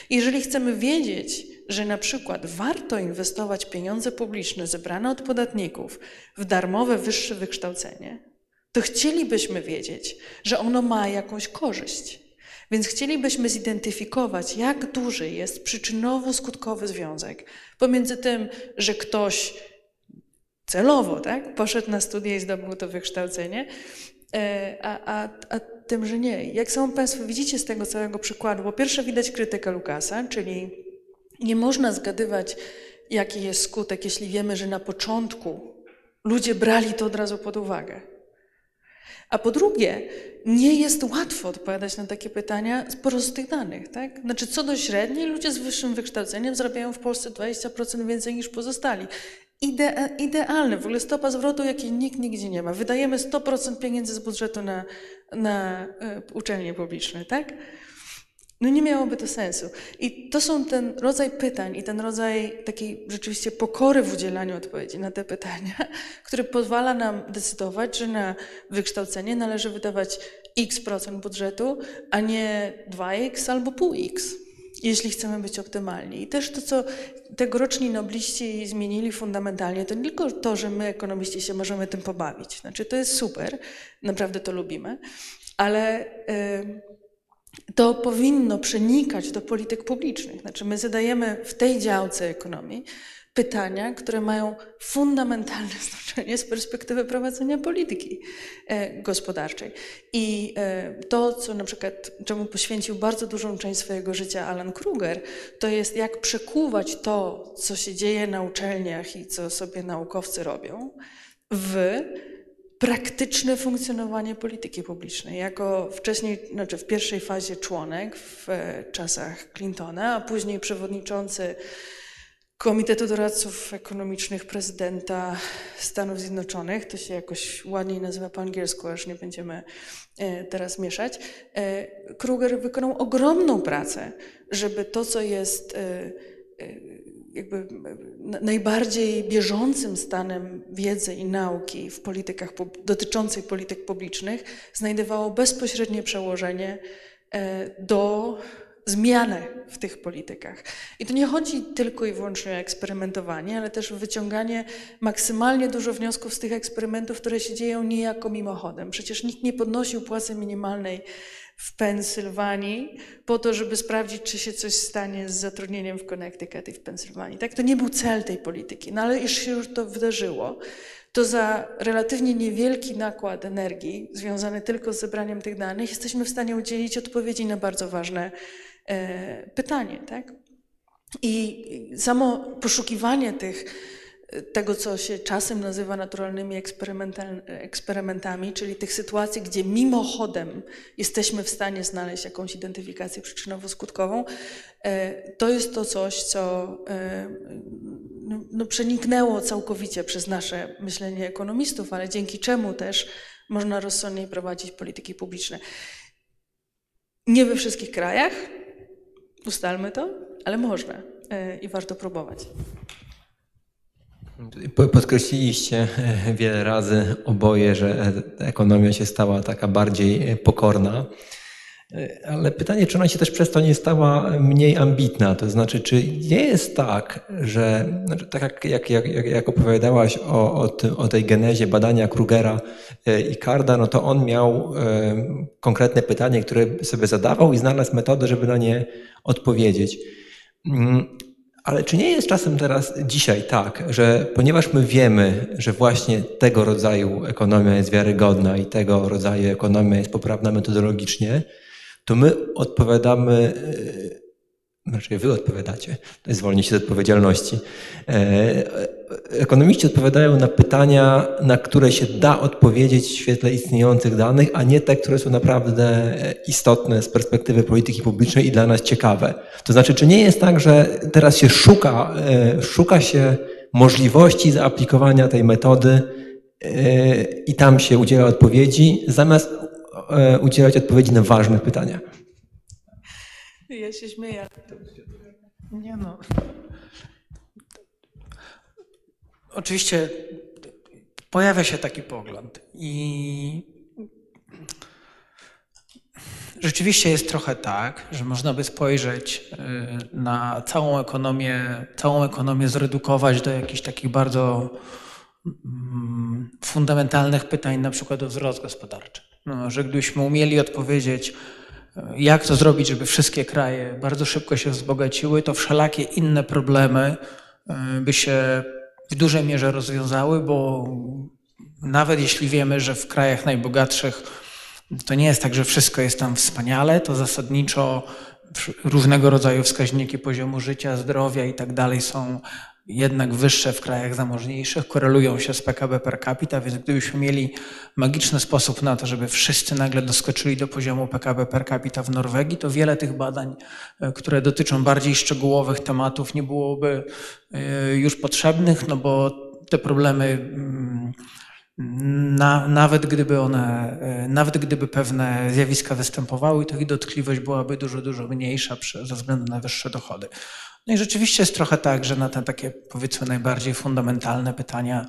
Jeżeli chcemy wiedzieć, że na przykład warto inwestować pieniądze publiczne zebrane od podatników w darmowe wyższe wykształcenie, to chcielibyśmy wiedzieć, że ono ma jakąś korzyść. Więc chcielibyśmy zidentyfikować, jak duży jest przyczynowo-skutkowy związek pomiędzy tym, że ktoś celowo tak, poszedł na studia i zdobył to wykształcenie, e, a, a, a tym, że nie. Jak samo Państwo widzicie z tego całego przykładu, po pierwsze widać krytykę Lukasa, czyli nie można zgadywać, jaki jest skutek, jeśli wiemy, że na początku ludzie brali to od razu pod uwagę. A po drugie, nie jest łatwo odpowiadać na takie pytania z prostych danych. Tak? Znaczy, co do średniej, ludzie z wyższym wykształceniem zarabiają w Polsce 20% więcej niż pozostali. Ide idealny, w ogóle stopa zwrotu, jakiej nikt nigdzie nie ma. Wydajemy 100% pieniędzy z budżetu na, na y, uczelnie publiczne, tak? No nie miałoby to sensu. I to są ten rodzaj pytań i ten rodzaj takiej rzeczywiście pokory w udzielaniu odpowiedzi na te pytania, który pozwala nam decydować, że na wykształcenie należy wydawać x procent budżetu, a nie 2x albo pół x, jeśli chcemy być optymalni. I też to, co tegoroczni nobliści zmienili fundamentalnie, to nie tylko to, że my, ekonomiści, się możemy tym pobawić. Znaczy, to jest super, naprawdę to lubimy, ale... Yy, to powinno przenikać do polityk publicznych. Znaczy, my zadajemy w tej działce ekonomii pytania, które mają fundamentalne znaczenie z perspektywy prowadzenia polityki e, gospodarczej. I e, to, co na przykład, czemu poświęcił bardzo dużą część swojego życia Alan Kruger, to jest jak przekuwać to, co się dzieje na uczelniach i co sobie naukowcy robią, w praktyczne funkcjonowanie polityki publicznej. Jako wcześniej, znaczy w pierwszej fazie członek w e, czasach Clintona, a później przewodniczący Komitetu Doradców Ekonomicznych Prezydenta Stanów Zjednoczonych, to się jakoś ładniej nazywa po angielsku, aż nie będziemy e, teraz mieszać. E, Kruger wykonał ogromną pracę, żeby to, co jest jakby najbardziej bieżącym stanem wiedzy i nauki w politykach dotyczącej polityk publicznych znajdowało bezpośrednie przełożenie e, do zmiany w tych politykach. I tu nie chodzi tylko i wyłącznie o eksperymentowanie, ale też wyciąganie maksymalnie dużo wniosków z tych eksperymentów, które się dzieją niejako mimochodem. Przecież nikt nie podnosił płacy minimalnej w Pensylwanii po to, żeby sprawdzić, czy się coś stanie z zatrudnieniem w Connecticut i w Pensylwanii. Tak? To nie był cel tej polityki, no ale już się już to wydarzyło, to za relatywnie niewielki nakład energii związany tylko z zebraniem tych danych jesteśmy w stanie udzielić odpowiedzi na bardzo ważne pytanie. Tak? I samo poszukiwanie tych tego, co się czasem nazywa naturalnymi eksperymentami, czyli tych sytuacji, gdzie mimochodem jesteśmy w stanie znaleźć jakąś identyfikację przyczynowo-skutkową, e, to jest to coś, co e, no, no, przeniknęło całkowicie przez nasze myślenie ekonomistów, ale dzięki czemu też można rozsądniej prowadzić polityki publiczne. Nie we wszystkich krajach, ustalmy to, ale można e, i warto próbować. Podkreśliliście wiele razy oboje, że ekonomia się stała taka bardziej pokorna. Ale pytanie, czy ona się też przez to nie stała mniej ambitna? To znaczy, czy nie jest tak, że znaczy, tak jak, jak, jak, jak opowiadałaś o, o, tym, o tej genezie badania Krugera e, i Karda, no to on miał e, konkretne pytanie, które sobie zadawał i znalazł metodę, żeby na nie odpowiedzieć. Mm, ale czy nie jest czasem teraz dzisiaj tak, że ponieważ my wiemy, że właśnie tego rodzaju ekonomia jest wiarygodna i tego rodzaju ekonomia jest poprawna metodologicznie, to my odpowiadamy, e, znaczy wy odpowiadacie, zwolnię się z odpowiedzialności. E, ekonomiści odpowiadają na pytania, na które się da odpowiedzieć w świetle istniejących danych, a nie te, które są naprawdę istotne z perspektywy polityki publicznej i dla nas ciekawe. To znaczy, czy nie jest tak, że teraz się szuka, e, szuka się możliwości zaaplikowania tej metody i tam się udziela odpowiedzi, zamiast E, udzielać odpowiedzi na ważne pytania. Ja się śmieję. Nie no. Oczywiście pojawia się taki pogląd i rzeczywiście jest trochę tak, że można by spojrzeć e, na całą ekonomię, całą ekonomię zredukować do jakichś takich bardzo mm, fundamentalnych pytań, na przykład o wzrost gospodarczy. No, że gdybyśmy umieli odpowiedzieć, e, jak to zrobić, żeby wszystkie kraje bardzo szybko się wzbogaciły, to wszelakie inne problemy e, by się w dużej mierze rozwiązały, bo nawet jeśli wiemy, że w krajach najbogatszych to nie jest tak, że wszystko jest tam wspaniale, to zasadniczo różnego rodzaju wskaźniki poziomu życia, zdrowia i tak dalej są jednak wyższe w krajach zamożniejszych, korelują się z PKB per capita, więc gdybyśmy mieli magiczny sposób na to, żeby wszyscy nagle doskoczyli do poziomu PKB per capita w Norwegii, to wiele tych badań, e, które dotyczą bardziej szczegółowych tematów, nie byłoby e, już potrzebnych, no bo te problemy mm, na, nawet gdyby one, e, nawet gdyby pewne zjawiska występowały, to ich dotkliwość byłaby dużo, dużo mniejsza ze względu na wyższe dochody. No i rzeczywiście jest trochę tak, że na te takie powiedzmy najbardziej fundamentalne pytania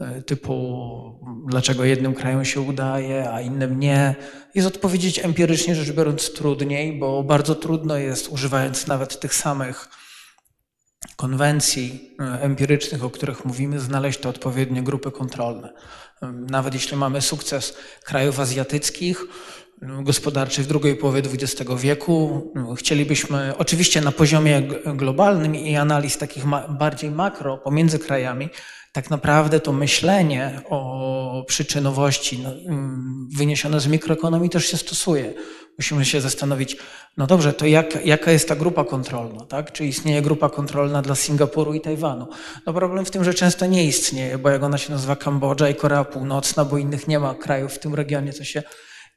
e, typu dlaczego jednym krajom się udaje, a innym nie, jest odpowiedzieć empirycznie rzecz biorąc trudniej, bo bardzo trudno jest używając nawet tych samych konwencji e, empirycznych, o których mówimy, znaleźć te odpowiednie grupy kontrolne. E, nawet jeśli mamy sukces krajów azjatyckich, gospodarczej w drugiej połowie XX wieku. Chcielibyśmy oczywiście na poziomie globalnym i analiz takich bardziej makro pomiędzy krajami, tak naprawdę to myślenie o przyczynowości no, mm, wyniesione z mikroekonomii też się stosuje. Musimy się zastanowić, no dobrze, to jak, jaka jest ta grupa kontrolna, tak? Czy istnieje grupa kontrolna dla Singapuru i Tajwanu? No problem w tym, że często nie istnieje, bo jak ona się nazywa Kambodża i Korea Północna, bo innych nie ma krajów w tym regionie, co się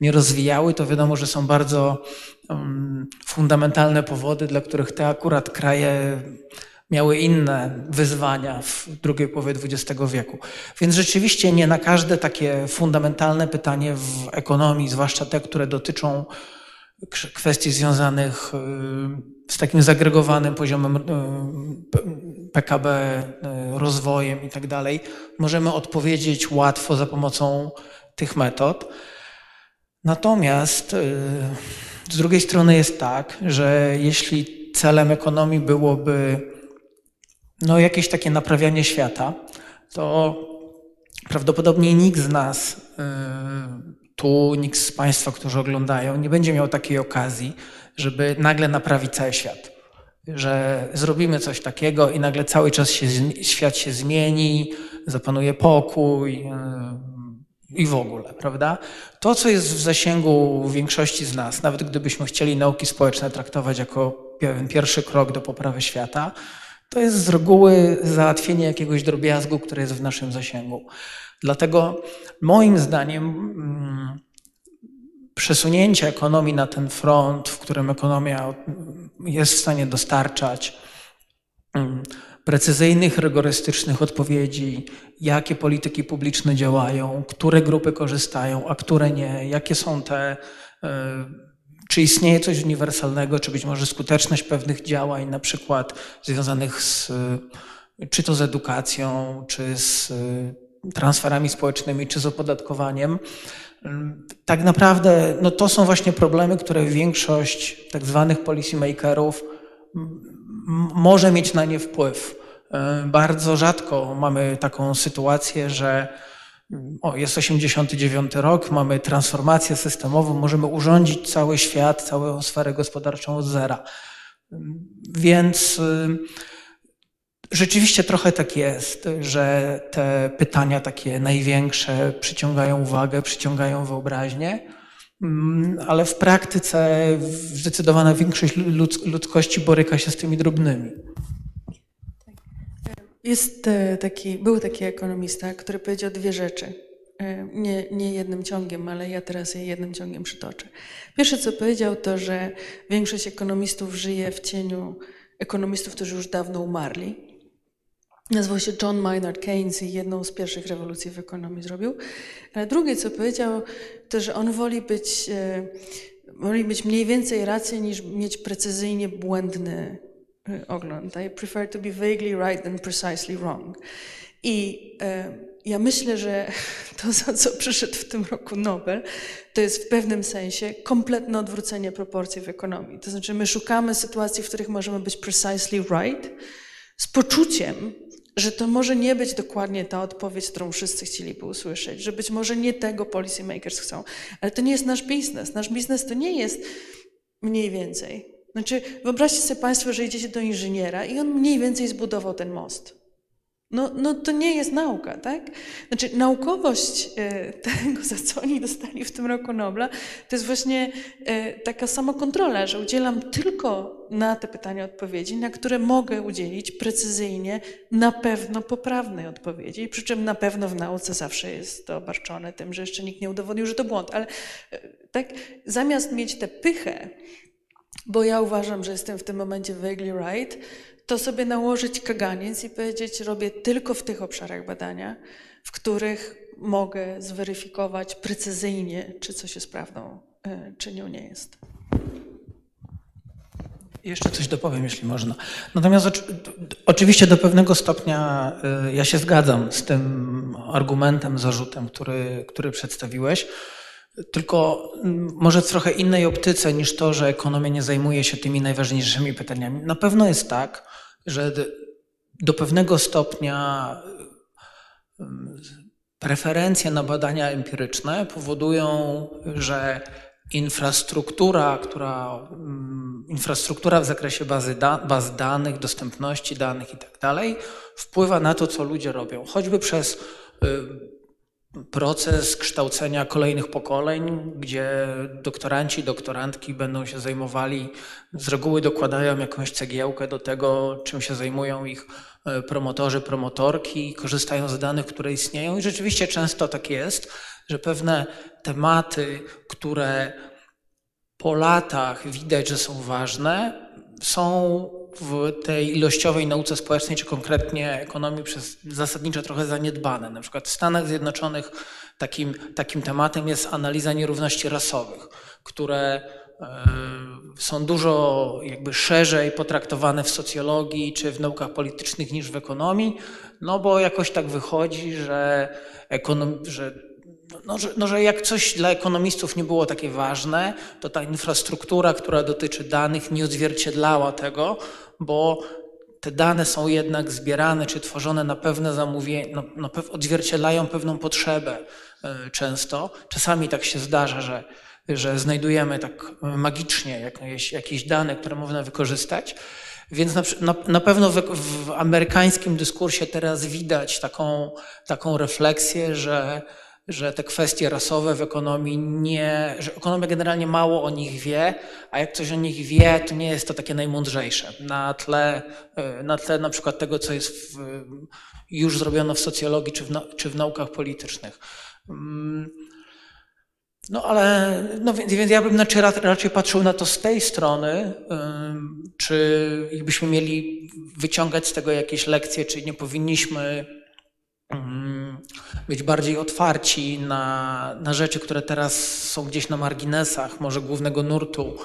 nie rozwijały, to wiadomo, że są bardzo um, fundamentalne powody, dla których te akurat kraje miały inne wyzwania w drugiej połowie XX wieku. Więc rzeczywiście nie na każde takie fundamentalne pytanie w ekonomii, zwłaszcza te, które dotyczą kwestii związanych y, z takim zagregowanym poziomem y, PKB, y, rozwojem i tak dalej, możemy odpowiedzieć łatwo za pomocą tych metod. Natomiast y, z drugiej strony jest tak, że jeśli celem ekonomii byłoby no, jakieś takie naprawianie świata, to prawdopodobnie nikt z nas y, tu, nikt z Państwa, którzy oglądają, nie będzie miał takiej okazji, żeby nagle naprawić cały świat. Że zrobimy coś takiego i nagle cały czas się, świat się zmieni, zapanuje pokój, y, i w ogóle, prawda? To, co jest w zasięgu większości z nas, nawet gdybyśmy chcieli nauki społeczne traktować jako pierwszy krok do poprawy świata, to jest z reguły załatwienie jakiegoś drobiazgu, który jest w naszym zasięgu. Dlatego moim zdaniem mm, przesunięcie ekonomii na ten front, w którym ekonomia jest w stanie dostarczać mm, precyzyjnych, rygorystycznych odpowiedzi, jakie polityki publiczne działają, które grupy korzystają, a które nie, jakie są te, e, czy istnieje coś uniwersalnego, czy być może skuteczność pewnych działań, na przykład związanych z czy to z edukacją, czy z y, transferami społecznymi, czy z opodatkowaniem. Tak naprawdę no to są właśnie problemy, które większość tak zwanych policymakerów może mieć na nie wpływ. Y, bardzo rzadko mamy taką sytuację, że o, jest 89 rok, mamy transformację systemową, możemy urządzić cały świat, całą sferę gospodarczą od zera. Więc y, rzeczywiście trochę tak jest, że te pytania takie największe przyciągają uwagę, przyciągają wyobraźnię, mm, ale w praktyce zdecydowana większość ludzkości boryka się z tymi drobnymi. Jest e, taki, był taki ekonomista, który powiedział dwie rzeczy. E, nie, nie jednym ciągiem, ale ja teraz je jednym ciągiem przytoczę. Pierwsze, co powiedział, to, że większość ekonomistów żyje w cieniu ekonomistów, którzy już dawno umarli. Nazywał się John Maynard Keynes i jedną z pierwszych rewolucji w ekonomii zrobił. Ale drugie, co powiedział, to, że on woli być, e, woli być mniej więcej rację niż mieć precyzyjnie błędny ogląd. I prefer to be vaguely right than precisely wrong. I e, ja myślę, że to, za co przyszedł w tym roku Nobel, to jest w pewnym sensie kompletne odwrócenie proporcji w ekonomii. To znaczy, my szukamy sytuacji, w których możemy być precisely right, z poczuciem, że to może nie być dokładnie ta odpowiedź, którą wszyscy chcieliby usłyszeć, że być może nie tego policy makers chcą, ale to nie jest nasz biznes. Nasz biznes to nie jest mniej więcej. Znaczy, wyobraźcie sobie Państwo, że idziecie do inżyniera i on mniej więcej zbudował ten most. No, no to nie jest nauka, tak? Znaczy, naukowość e, tego, za co oni dostali w tym roku Nobla, to jest właśnie e, taka samokontrola, że udzielam tylko na te pytania odpowiedzi, na które mogę udzielić precyzyjnie, na pewno poprawnej odpowiedzi. Przy czym na pewno w nauce zawsze jest to obarczone tym, że jeszcze nikt nie udowodnił, że to błąd. Ale e, tak, zamiast mieć tę pychę, bo ja uważam, że jestem w tym momencie vaguely right, to sobie nałożyć kaganiec i powiedzieć, robię tylko w tych obszarach badania, w których mogę zweryfikować precyzyjnie, czy coś jest prawdą, e, czy nią nie jest. Jeszcze coś dopowiem, jeśli można. Natomiast oczywiście do pewnego stopnia e, ja się zgadzam z tym argumentem, zarzutem, który, który przedstawiłeś. Tylko może w trochę innej optyce niż to, że ekonomia nie zajmuje się tymi najważniejszymi pytaniami. Na pewno jest tak, że do pewnego stopnia preferencje na badania empiryczne powodują, że infrastruktura, która, infrastruktura w zakresie bazy da, baz danych, dostępności danych itd. Tak wpływa na to, co ludzie robią, choćby przez proces kształcenia kolejnych pokoleń, gdzie doktoranci, doktorantki będą się zajmowali, z reguły dokładają jakąś cegiełkę do tego, czym się zajmują ich e, promotorzy, promotorki, korzystają z danych, które istnieją. I rzeczywiście często tak jest, że pewne tematy, które po latach widać, że są ważne, są w tej ilościowej nauce społecznej, czy konkretnie ekonomii przez zasadniczo trochę zaniedbane. Na przykład w Stanach Zjednoczonych takim, takim tematem jest analiza nierówności rasowych, które e, są dużo jakby szerzej potraktowane w socjologii czy w naukach politycznych niż w ekonomii, no bo jakoś tak wychodzi, że, ekonom, że no, że, no, że jak coś dla ekonomistów nie było takie ważne, to ta infrastruktura, która dotyczy danych, nie odzwierciedlała tego, bo te dane są jednak zbierane czy tworzone na pewne zamówienie, no, no, odzwierciedlają pewną potrzebę y, często. Czasami tak się zdarza, że, że znajdujemy tak magicznie jakieś, jakieś dane, które można wykorzystać. Więc na, na, na pewno w, w, amerykańskim dyskursie teraz widać taką, taką refleksję, że że te kwestie rasowe w ekonomii nie, że ekonomia generalnie mało o nich wie, a jak coś o nich wie, to nie jest to takie najmądrzejsze. Na tle e, na, tle na przykład tego, co jest w, już zrobiono w socjologii czy w, czy w naukach politycznych. Mm, no ale, no więc, ja bym znaczy raczej patrzył na to z tej strony, czy byśmy mieli wyciągać z tego jakieś lekcje, czy nie powinniśmy być bardziej otwarci na, na rzeczy, które teraz są gdzieś na marginesach, może głównego nurtu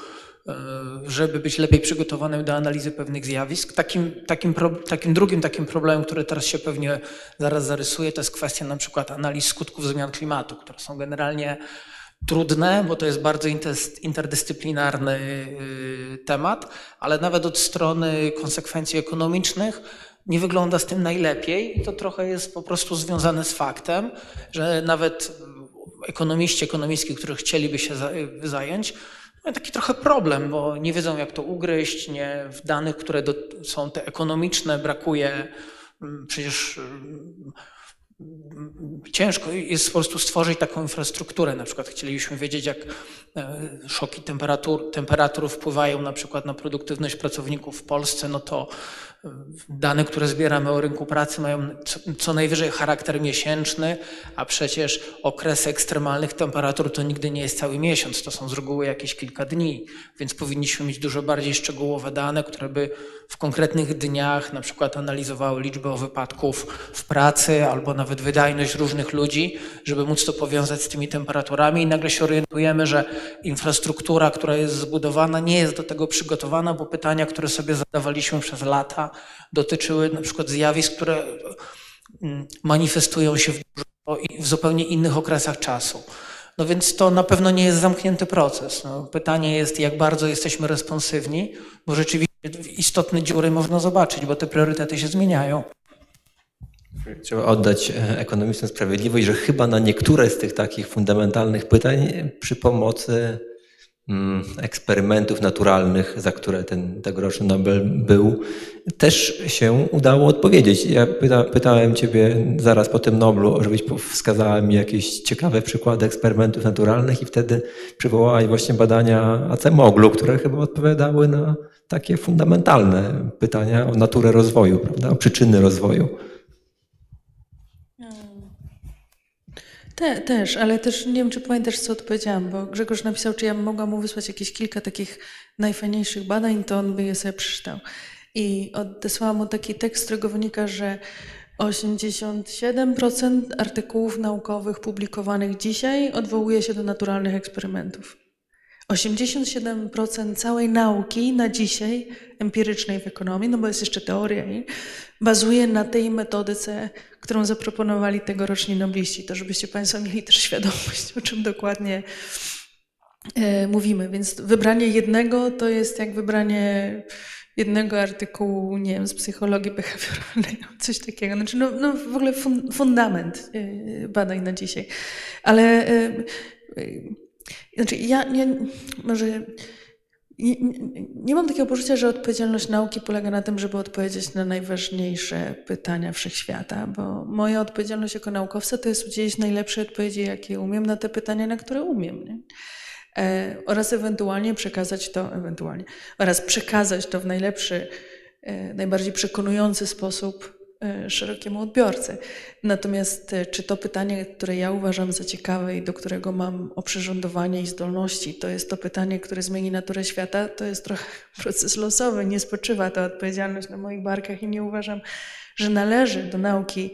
żeby być lepiej przygotowanym do analizy pewnych zjawisk. Takim, takim, takim drugim takim problemem, który teraz się pewnie zaraz zarysuje, to jest kwestia na przykład analiz skutków zmian klimatu, które są generalnie trudne, bo to jest bardzo interdyscyplinarny y, temat, ale nawet od strony konsekwencji ekonomicznych nie wygląda z tym najlepiej i to trochę jest po prostu związane z faktem, że nawet ekonomiści, ekonomistki, którzy chcieliby się zająć, mają taki trochę problem, bo nie wiedzą jak to ugryźć, nie, w danych, które do, są te ekonomiczne brakuje mm, przecież mm, ciężko jest po prostu stworzyć taką infrastrukturę. Na przykład chcielibyśmy wiedzieć, jak e, szoki temperatur, temperatur wpływają na przykład na produktywność pracowników w Polsce, no to Dane, które zbieramy o rynku pracy mają co, co, najwyżej charakter miesięczny, a przecież okres ekstremalnych temperatur to nigdy nie jest cały miesiąc, to są z reguły jakieś kilka dni, więc powinniśmy mieć dużo bardziej szczegółowe dane, które by w konkretnych dniach na przykład analizowały liczbę wypadków w pracy albo nawet wydajność różnych ludzi, żeby móc to powiązać z tymi temperaturami i nagle się orientujemy, że infrastruktura, która jest zbudowana, nie jest do tego przygotowana, bo pytania, które sobie zadawaliśmy przez lata, dotyczyły na przykład zjawisk, które mm, manifestują się w, w zupełnie innych okresach czasu. No więc to na pewno nie jest zamknięty proces. No, pytanie jest, jak bardzo jesteśmy responsywni, bo rzeczywiście istotne dziury można zobaczyć, bo te priorytety się zmieniają. Trzeba oddać e, ekonomistom sprawiedliwość, że chyba na niektóre z tych takich fundamentalnych pytań przy pomocy Mm, eksperymentów naturalnych, za które ten tegoroczny Nobel był, też się udało odpowiedzieć. Ja pyta, pytałem Ciebie zaraz po tym Noblu, żebyś wskazała mi jakieś ciekawe przykłady eksperymentów naturalnych i wtedy przywołałaś właśnie badania Acemoglu, które chyba odpowiadały na takie fundamentalne pytania o naturę rozwoju, prawda? o przyczyny rozwoju. Te, też, ale też nie wiem, czy pamiętasz, co odpowiedziałam, bo Grzegorz napisał, czy ja mogłam mu wysłać jakieś kilka takich najfajniejszych badań, to on by je sobie przeczytał. I odesłałam mu taki tekst, z którego wynika, że 87% artykułów naukowych publikowanych dzisiaj odwołuje się do naturalnych eksperymentów. 87% całej nauki na dzisiaj, empirycznej w ekonomii, no bo jest jeszcze teoria, bazuje na tej metodyce, którą zaproponowali tegoroczni nobliści. To żebyście Państwo mieli też świadomość, o czym dokładnie e, mówimy. Więc wybranie jednego to jest jak wybranie jednego artykułu, nie wiem, z psychologii behawioralnej, coś takiego. Znaczy, no, no w ogóle fundament e, badań na dzisiaj. Ale e, znaczy, ja nie, może nie, nie, mam takiego poczucia, że odpowiedzialność nauki polega na tym, żeby odpowiedzieć na najważniejsze pytania wszechświata, bo moja odpowiedzialność jako naukowca to jest udzielić najlepsze odpowiedzi, jakie umiem na te pytania, na które umiem. Nie? E, oraz ewentualnie przekazać to, ewentualnie, oraz przekazać to w najlepszy, e, najbardziej przekonujący sposób szerokiemu odbiorcy. Natomiast e, czy to pytanie, które ja uważam za ciekawe i do którego mam oprzyrządowanie i zdolności, to jest to pytanie, które zmieni naturę świata, to jest trochę proces losowy. Nie spoczywa ta odpowiedzialność na moich barkach i nie uważam, że należy do nauki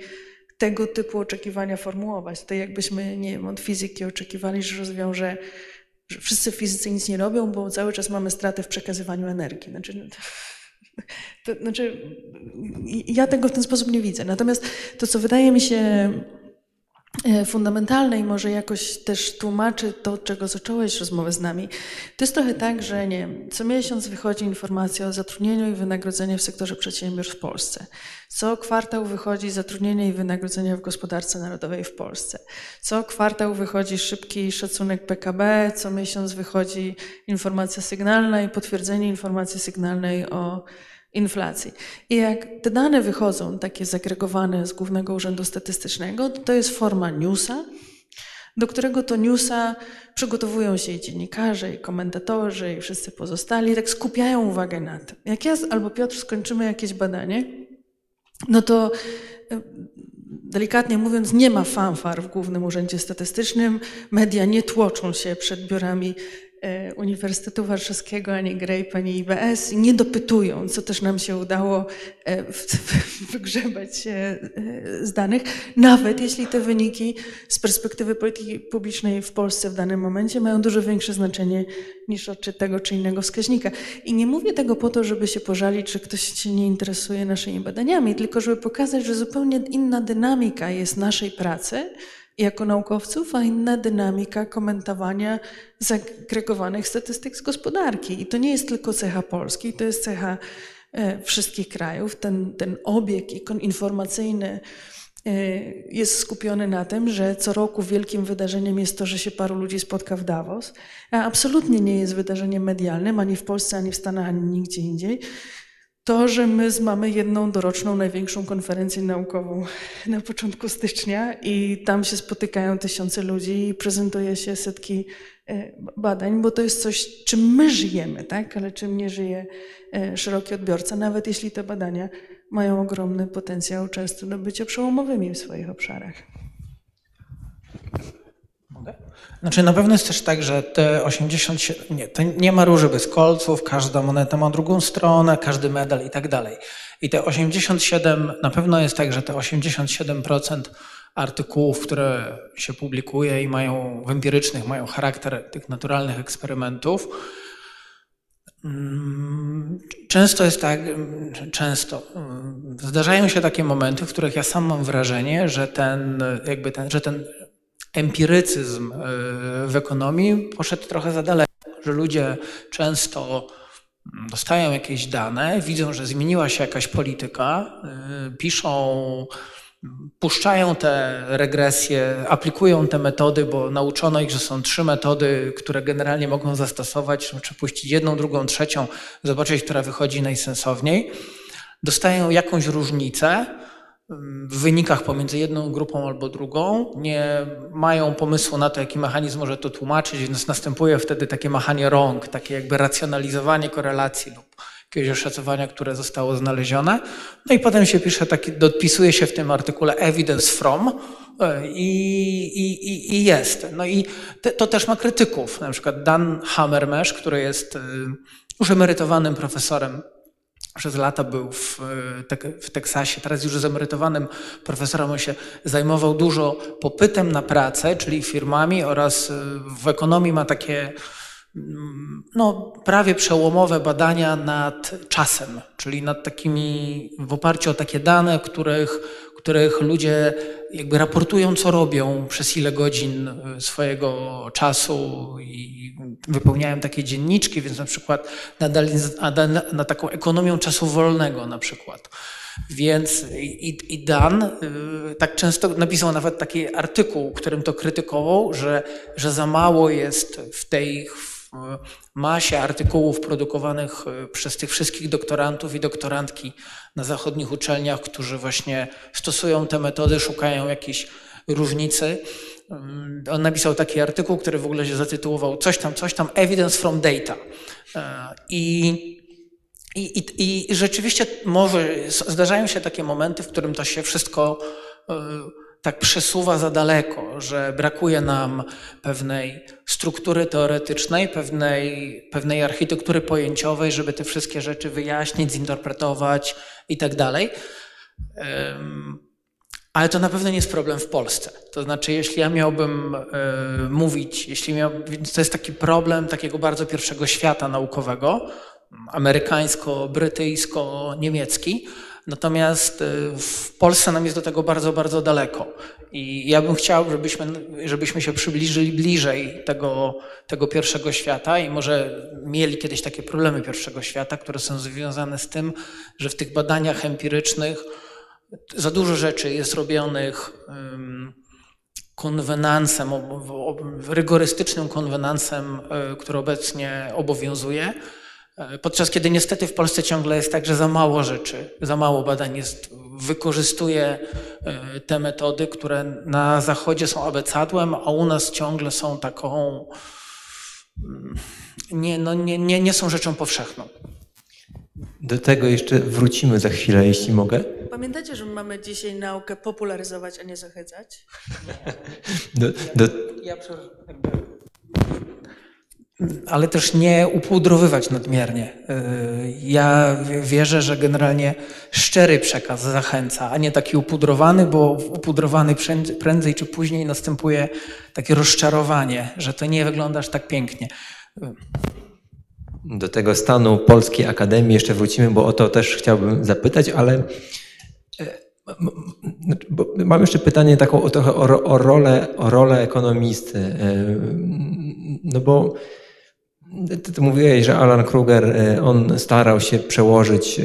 tego typu oczekiwania formułować. To jakbyśmy, nie wiem, od fizyki oczekiwali, że rozwiąże, że wszyscy fizycy nic nie robią, bo cały czas mamy straty w przekazywaniu energii. Znaczy, no to znaczy, ja tego w ten sposób nie widzę. Natomiast to, co wydaje mi się fundamentalne i może jakoś też tłumaczy to, czego zacząłeś rozmowę z nami, to jest trochę tak, że nie co miesiąc wychodzi informacja o zatrudnieniu i wynagrodzeniu w sektorze przedsiębiorstw w Polsce. Co kwartał wychodzi zatrudnienie i wynagrodzenia w gospodarce narodowej w Polsce. Co kwartał wychodzi szybki szacunek PKB, co miesiąc wychodzi informacja sygnalna i potwierdzenie informacji sygnalnej o inflacji. I jak te dane wychodzą, takie zagregowane z Głównego Urzędu Statystycznego, to jest forma newsa, do którego to newsa przygotowują się i dziennikarze, i komentatorzy, i wszyscy pozostali, tak skupiają uwagę na tym. Jak ja albo Piotr skończymy jakieś badanie, no to e, delikatnie mówiąc, nie ma fanfar w Głównym Urzędzie Statystycznym, media nie tłoczą się przed biurami Uniwersytetu Warszawskiego, ani GRAPE, ani IBS nie dopytują, co też nam się udało e, wygrzebać e, e, z danych, nawet jeśli te wyniki z perspektywy polityki publicznej w Polsce w danym momencie mają dużo większe znaczenie niż odczyt tego czy innego wskaźnika. I nie mówię tego po to, żeby się pożalić, że ktoś się nie interesuje naszymi badaniami, tylko żeby pokazać, że zupełnie inna dynamika jest naszej pracy jako naukowców, a inna dynamika komentowania zagregowanych statystyk z gospodarki. I to nie jest tylko cecha Polski, to jest cecha e, wszystkich krajów. Ten, ten obieg informacyjny e, jest skupiony na tym, że co roku wielkim wydarzeniem jest to, że się paru ludzi spotka w Davos, a absolutnie nie jest wydarzeniem medialnym ani w Polsce, ani w Stanach, ani nigdzie indziej. To, że my mamy jedną doroczną, największą konferencję naukową na początku stycznia i tam się spotykają tysiące ludzi i prezentuje się setki e, badań, bo to jest coś, czym my żyjemy, tak? ale czym nie żyje e, szeroki odbiorca, nawet jeśli te badania mają ogromny potencjał często do bycia przełomowymi w swoich obszarach. Znaczy na pewno jest też tak, że te 87, nie, to nie ma róży bez kolców, każda moneta ma drugą stronę, każdy medal i tak dalej. I te 87, na pewno jest tak, że te 87% artykułów, które się publikuje i mają w empirycznych, mają charakter tych naturalnych eksperymentów, mm, Często jest tak, mm, często mm, zdarzają się takie momenty, w których ja sam mam wrażenie, że ten, jakby ten, że ten empirycyzm y, w ekonomii poszedł trochę za daleko, że ludzie często mm, dostają jakieś dane, widzą, że zmieniła się jakaś polityka, y, piszą, puszczają te regresje, aplikują te metody, bo nauczono ich, że są trzy metody, które generalnie mogą zastosować, czy puścić jedną, drugą, trzecią, zobaczyć, która wychodzi najsensowniej. Dostają jakąś różnicę, w wynikach pomiędzy jedną grupą albo drugą, nie mają pomysłu na to, jaki mechanizm może to tłumaczyć, więc następuje wtedy takie machanie rąk, takie jakby racjonalizowanie korelacji lub jakiegoś oszacowania, które zostało znalezione. No i potem się pisze, taki, dopisuje się w tym artykule evidence from e, i, i, i, jest. No i te, to też ma krytyków, na przykład Dan Hammermesh, który jest już emerytowanym profesorem przez lata był w, Tek- w Teksasie, teraz już zemerytowanym profesorem. On się zajmował dużo popytem na pracę, czyli firmami oraz y, w ekonomii ma takie mm, no, prawie przełomowe badania nad czasem, czyli nad takimi, w oparciu o takie dane, których, których ludzie jakby raportują, co robią, przez ile godzin y, swojego czasu i wypełniają takie dzienniczki, więc na przykład nadali na, taką ekonomią czasu wolnego na przykład. Więc i, i Dan y, tak często napisał nawet taki artykuł, którym to krytykował, że, że za mało jest w tej masie artykułów produkowanych y, przez tych wszystkich doktorantów i doktorantki na zachodnich uczelniach, którzy właśnie stosują te metody, szukają jakiejś różnicy. Mm, On napisał taki artykuł, który w ogóle się zatytułował coś tam, coś tam, Evidence from Data. E, I, i, i, i rzeczywiście może, zdarzają się takie momenty, w którym to się wszystko e, tak przesuwa za daleko, że brakuje nam pewnej struktury teoretycznej, pewnej, pewnej architektury pojęciowej, żeby te wszystkie rzeczy wyjaśnić, zinterpretować i tak dalej. Ale to na pewno nie jest problem w Polsce. To znaczy, jeśli ja miałbym e, mówić, jeśli miał, to jest taki problem takiego bardzo pierwszego świata naukowego, amerykańsko-brytyjsko-niemiecki. Natomiast e, w Polsce nam jest do tego bardzo, bardzo daleko. I ja bym chciał, żebyśmy, żebyśmy się przybliżyli bliżej tego, tego pierwszego świata i może mieli kiedyś takie problemy pierwszego świata, które są związane z tym, że w tych badaniach empirycznych za dużo rzeczy jest robionych konwenansem, rygorystycznym konwenansem, y, który obecnie obowiązuje. Y, Podczas kiedy niestety w Polsce ciągle jest tak, że za mało rzeczy, za mało badań jest, wykorzystuje y, te metody, które na Zachodzie są abecadłem, a u nas ciągle są taką, mm, nie, no nie, nie, nie są rzeczą powszechną. Do tego jeszcze wrócimy za chwilę, jeśli mogę. Pamiętacie, że mamy dzisiaj naukę popularyzować, a nie zachęcać? Do, do, Ja jakby ale też nie upudrowywać nadmiernie. Y, ja wierzę, że generalnie szczery przekaz zachęca, a nie taki upudrowany, bo upudrowany prędzej czy później następuje takie rozczarowanie, że to nie wyglądasz tak pięknie. Do tego stanu Polskiej Akademii jeszcze wrócimy, bo o to też chciałbym zapytać, ale e, znaczy, mam jeszcze pytanie taką o, trochę o, o, rolę, o rolę ekonomisty. E, no bo ty, ty mówiłeś, że Alan Kruger, e, on starał się przełożyć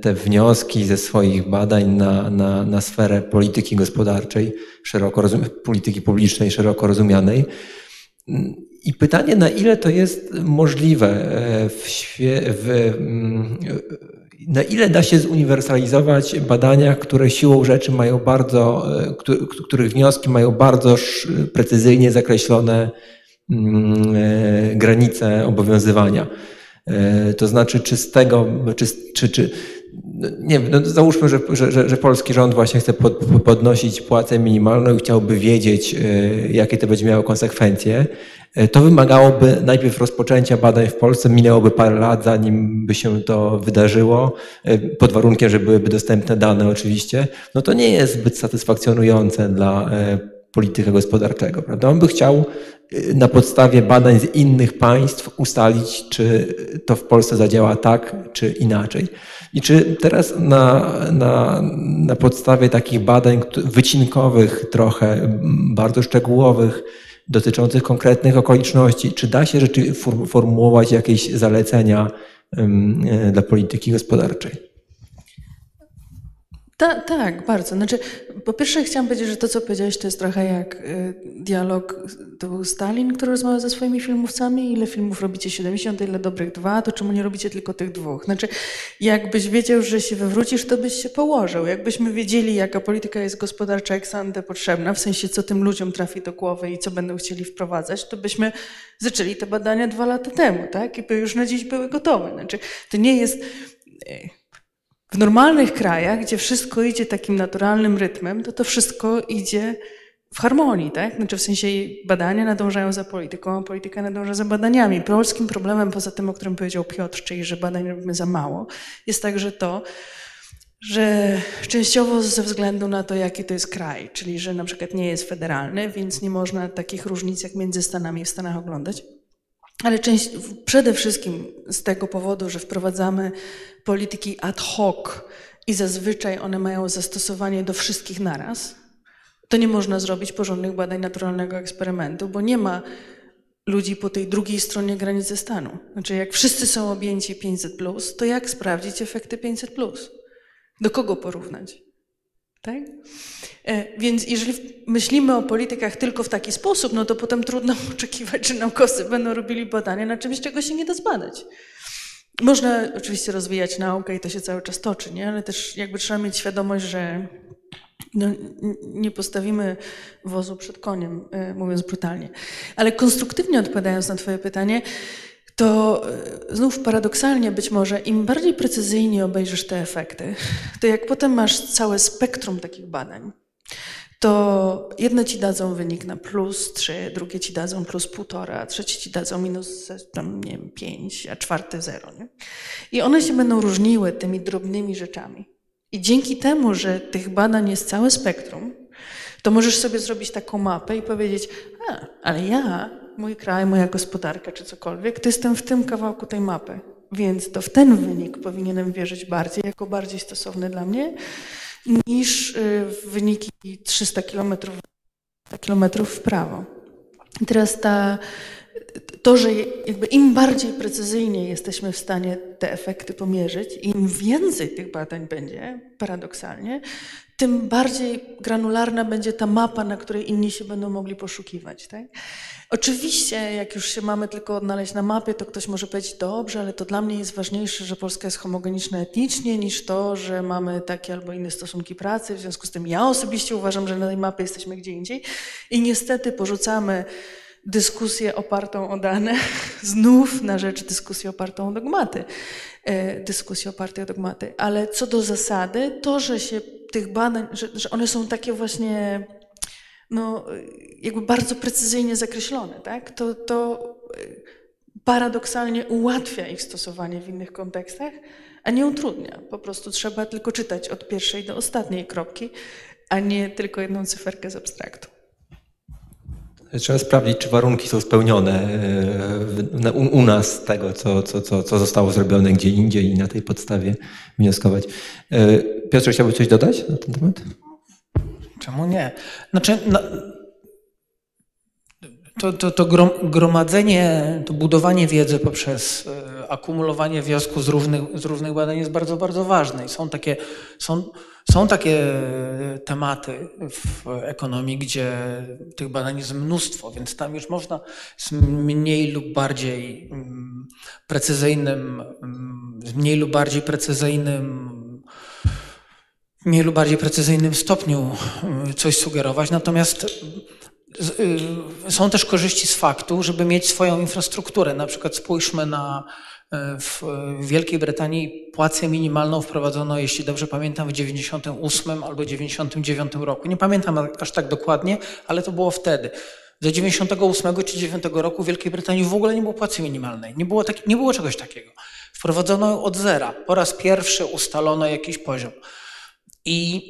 te wnioski ze swoich badań na, na, na sferę polityki gospodarczej, szeroko rozum, polityki publicznej, szeroko rozumianej. I pytanie, na ile to jest możliwe, e, w, w, mm, na ile da się zuniwersalizować badania, które siłą rzeczy mają bardzo, e, których wnioski mają bardzo precyzyjnie zakreślone e, granice obowiązywania. To znaczy, czy z tego, czy, czy, czy no, nie wiem, no załóżmy, że, że, że, polski rząd właśnie chce pod, podnosić płacę minimalną i chciałby wiedzieć, jakie to będzie miało konsekwencje. E, to wymagałoby najpierw rozpoczęcia badań w Polsce, minęłoby parę lat, zanim by się to wydarzyło, e, pod warunkiem, że byłyby dostępne dane oczywiście. No to nie jest zbyt satysfakcjonujące dla e, polityka gospodarczego, prawda? On by chciał na podstawie badań z innych państw ustalić, czy to w Polsce zadziała tak, czy inaczej. I czy teraz na, na, na podstawie takich badań wycinkowych, trochę bardzo szczegółowych, dotyczących konkretnych okoliczności. Czy da się rzeczy formułować jakieś zalecenia dla polityki gospodarczej? Ta, tak, bardzo. Znaczy, po pierwsze chciałam powiedzieć, że to, co powiedziałeś, to jest trochę jak y, dialog, to był Stalin, który rozmawiał ze swoimi filmowcami, ile filmów robicie 70, ile dobrych dwa, to czemu nie robicie tylko tych dwóch? Znaczy, jakbyś wiedział, że się wywrócisz, to byś się położył. Jakbyśmy wiedzieli, jaka polityka jest gospodarcza ex ante potrzebna, w sensie, co tym ludziom trafi do głowy i co będą chcieli wprowadzać, to byśmy zaczęli te badania dwa lata temu, tak? I by już na dziś były gotowe. Znaczy, to nie jest... W normalnych krajach, gdzie wszystko idzie takim naturalnym rytmem, to to wszystko idzie w harmonii, tak? Znaczy w sensie badania nadążają za polityką, a polityka nadąża za badaniami. Polskim problemem, poza tym, o którym powiedział Piotr, czyli że badań robimy za mało, jest także to, że częściowo ze względu na to, jaki to jest kraj, czyli że na przykład nie jest federalny, więc nie można takich różnic jak między Stanami w Stanach oglądać. Ale część, przede wszystkim z tego powodu, że wprowadzamy polityki ad hoc i zazwyczaj one mają zastosowanie do wszystkich naraz, to nie można zrobić porządnych badań naturalnego eksperymentu, bo nie ma ludzi po tej drugiej stronie granicy stanu. Znaczy, jak wszyscy są objęci 500, to jak sprawdzić efekty 500? Do kogo porównać? Tak? Więc jeżeli myślimy o politykach tylko w taki sposób, no to potem trudno oczekiwać, że naukowcy będą robili badania na czymś, czego się nie da zbadać. Można oczywiście rozwijać naukę i to się cały czas toczy, nie? ale też jakby trzeba mieć świadomość, że no, nie postawimy wozu przed koniem, e, mówiąc brutalnie. Ale konstruktywnie odpowiadając na Twoje pytanie, to e, znów paradoksalnie być może im bardziej precyzyjnie obejrzysz te efekty, to jak potem masz całe spektrum takich badań, to jedne ci dadzą wynik na plus 3, drugie ci dadzą plus 1,5, trzecie ci dadzą minus tam, nie wiem, 5, a czwarte 0. Nie? I one się będą różniły tymi drobnymi rzeczami. I dzięki temu, że tych badań jest całe spektrum, to możesz sobie zrobić taką mapę i powiedzieć, a, ale ja, mój kraj, moja gospodarka czy cokolwiek, to jestem w tym kawałku tej mapy. Więc to w ten wynik powinienem wierzyć bardziej, jako bardziej stosowny dla mnie, niż y, wyniki 300 kilometrów, kilometrów w prawo. I teraz ta, to, że jakby im bardziej precyzyjnie jesteśmy w stanie te efekty pomierzyć, im więcej tych badań będzie, paradoksalnie, tym bardziej granularna będzie ta mapa, na której inni się będą mogli poszukiwać. Tak? Oczywiście, jak już się mamy tylko odnaleźć na mapie, to ktoś może powiedzieć, dobrze, ale to dla mnie jest ważniejsze, że Polska jest homogeniczna etnicznie, niż to, że mamy takie albo inne stosunki pracy. W związku z tym ja osobiście uważam, że na tej mapie jesteśmy gdzie indziej. I niestety porzucamy dyskusję opartą o dane, znów na rzecz dyskusji opartą o dogmaty, e, dyskusji opartej o dogmaty. Ale co do zasady, to, że się tych badań, że, że one są takie właśnie no, jakby bardzo precyzyjnie zakreślone, tak? to, to paradoksalnie ułatwia ich stosowanie w innych kontekstach, a nie utrudnia. Po prostu trzeba tylko czytać od pierwszej do ostatniej kropki, a nie tylko jedną cyferkę z abstraktu. Trzeba sprawdzić, czy warunki są spełnione e, u, nas tego, co, co, co, zostało zrobione gdzie indziej i na tej podstawie wnioskować. E, Piotrze, chciałbyś coś dodać na ten temat? Czemu nie? Znaczy, no, to, to, to gromadzenie, to budowanie wiedzy poprzez e, akumulowanie wniosków z różnych, z różnych badań jest bardzo, bardzo ważne. I są takie, są, są takie tematy w ekonomii, gdzie tych badań jest mnóstwo, więc tam już można z mniej lub bardziej mm, precyzyjnym, mm, z mniej lub bardziej precyzyjnym mniej lub bardziej precyzyjnym stopniu mm, coś sugerować. Natomiast y, są też korzyści z faktu, żeby mieć swoją infrastrukturę. Na przykład spójrzmy na E, w Wielkiej Brytanii płacę minimalną wprowadzono, jeśli dobrze pamiętam, w 98 albo 99 roku. Nie pamiętam aż tak dokładnie, ale to było wtedy. Do 98 czy 9 roku w Wielkiej Brytanii w ogóle nie było płacy minimalnej. Nie było, tak, nie było czegoś takiego. Wprowadzono od zera. Po raz pierwszy ustalono jakiś poziom. I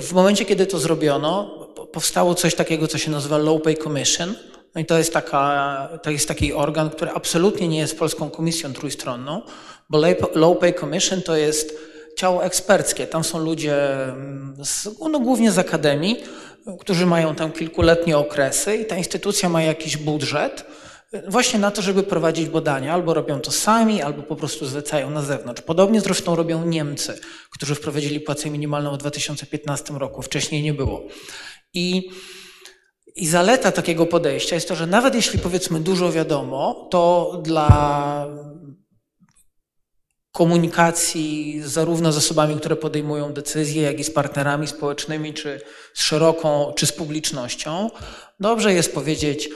w momencie, kiedy to zrobiono, powstało coś takiego, co się nazywa Low Pay Commission, no i to jest, taka, to jest taki organ, który absolutnie nie jest Polską Komisją Trójstronną, bo Low Pay Commission to jest ciało eksperckie. Tam są ludzie mm, z, no, głównie z akademii, którzy mają tam kilkuletnie okresy i ta instytucja ma jakiś budżet właśnie na to, żeby prowadzić badania. Albo robią to sami, albo po prostu zlecają na zewnątrz. Podobnie zresztą robią Niemcy, którzy wprowadzili płacę minimalną w 2015 roku. Wcześniej nie było. I i zaleta takiego podejścia jest to, że nawet jeśli powiedzmy dużo wiadomo, to dla komunikacji zarówno z osobami, które podejmują decyzje, jak i z partnerami społecznymi, czy z szeroką, czy z publicznością, dobrze jest powiedzieć,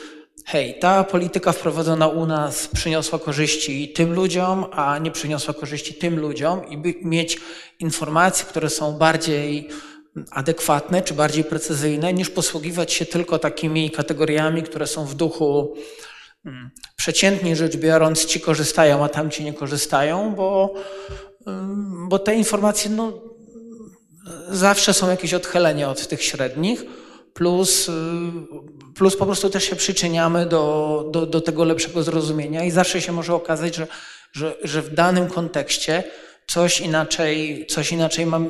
hej, ta polityka wprowadzona u nas przyniosła korzyści tym ludziom, a nie przyniosła korzyści tym ludziom i mieć informacje, które są bardziej adekwatne czy bardziej precyzyjne, niż posługiwać się tylko takimi kategoriami, które są w duchu mm, przeciętnie rzecz biorąc, ci korzystają, a tamci nie korzystają, bo, mm, bo te informacje no, zawsze są jakieś odchylenia od tych średnich, plus, y, plus po prostu też się przyczyniamy do, do, do tego lepszego zrozumienia i zawsze się może okazać, że, że, że w danym kontekście coś inaczej, coś inaczej, ma,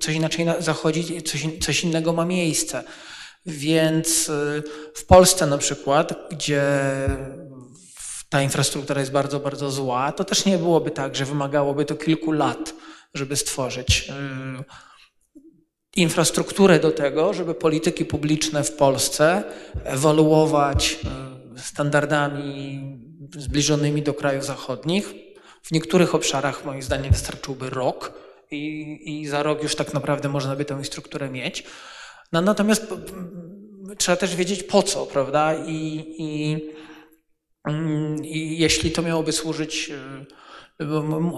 coś inaczej zachodzi, coś, coś innego ma miejsce. Więc y, w Polsce na przykład, gdzie ta infrastruktura jest bardzo, bardzo zła, to też nie byłoby tak, że wymagałoby to kilku lat, żeby stworzyć y, infrastrukturę do tego, żeby polityki publiczne w Polsce ewoluować y, standardami zbliżonymi do krajów zachodnich, w niektórych obszarach moim zdaniem wystarczyłby rok i, i za rok już tak naprawdę można by tę strukturę mieć. No, natomiast trzeba też wiedzieć po co, prawda? I, i, mm, i jeśli to miałoby służyć y,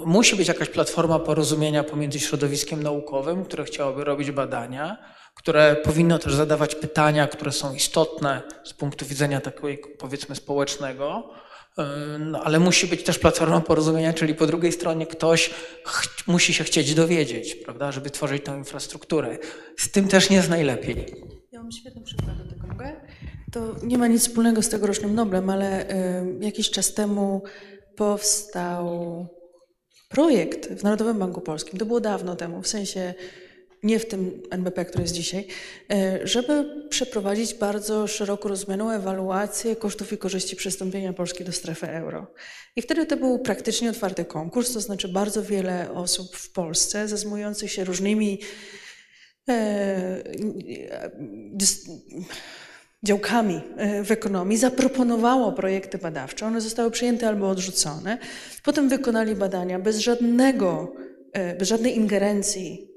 Musi być jakaś platforma porozumienia pomiędzy środowiskiem naukowym, które chciałoby robić badania, które powinno też zadawać pytania, które są istotne z punktu widzenia takiego, powiedzmy, społecznego, no, ale musi być też platforma porozumienia, czyli po drugiej stronie ktoś musi się chcieć dowiedzieć, prawda, żeby tworzyć tę infrastrukturę. Z tym też nie jest najlepiej. Ja mam świetny przykład do tego, mogę? To nie ma nic wspólnego z tegorocznym Noblem, ale y, jakiś czas temu powstał projekt w Narodowym Banku Polskim. To było dawno temu, w sensie nie w tym NBP, który jest dzisiaj, e, żeby przeprowadzić bardzo szeroko rozumianą ewaluację kosztów i korzyści przystąpienia Polski do strefy euro. I wtedy to był praktycznie otwarty konkurs, to znaczy bardzo wiele osób w Polsce zajmujących się różnymi e, działkami e, w ekonomii zaproponowało projekty badawcze. One zostały przyjęte albo odrzucone. Potem wykonali badania bez żadnego, bez żadnej ingerencji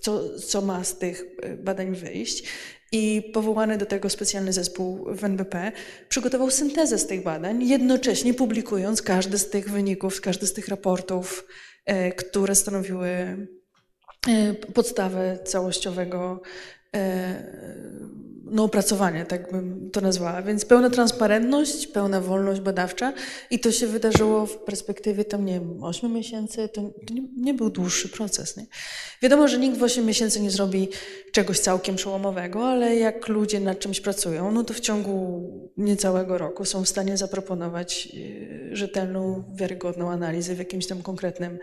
co, co ma z tych e, badań wyjść. I powołany do tego specjalny zespół w NBP przygotował syntezę z tych badań, jednocześnie publikując każdy z tych wyników, każdy z tych raportów, e, które stanowiły e, podstawę całościowego no, opracowanie, tak bym to nazwała. Więc pełna transparentność, pełna wolność badawcza i to się wydarzyło w perspektywie tam, nie wiem, 8 miesięcy, to, to nie, nie, był dłuższy proces. Nie? Wiadomo, że nikt w 8 miesięcy nie zrobi czegoś całkiem przełomowego, ale jak ludzie nad czymś pracują, no to w ciągu niecałego roku są w stanie zaproponować e, rzetelną, wiarygodną analizę w jakimś tam konkretnym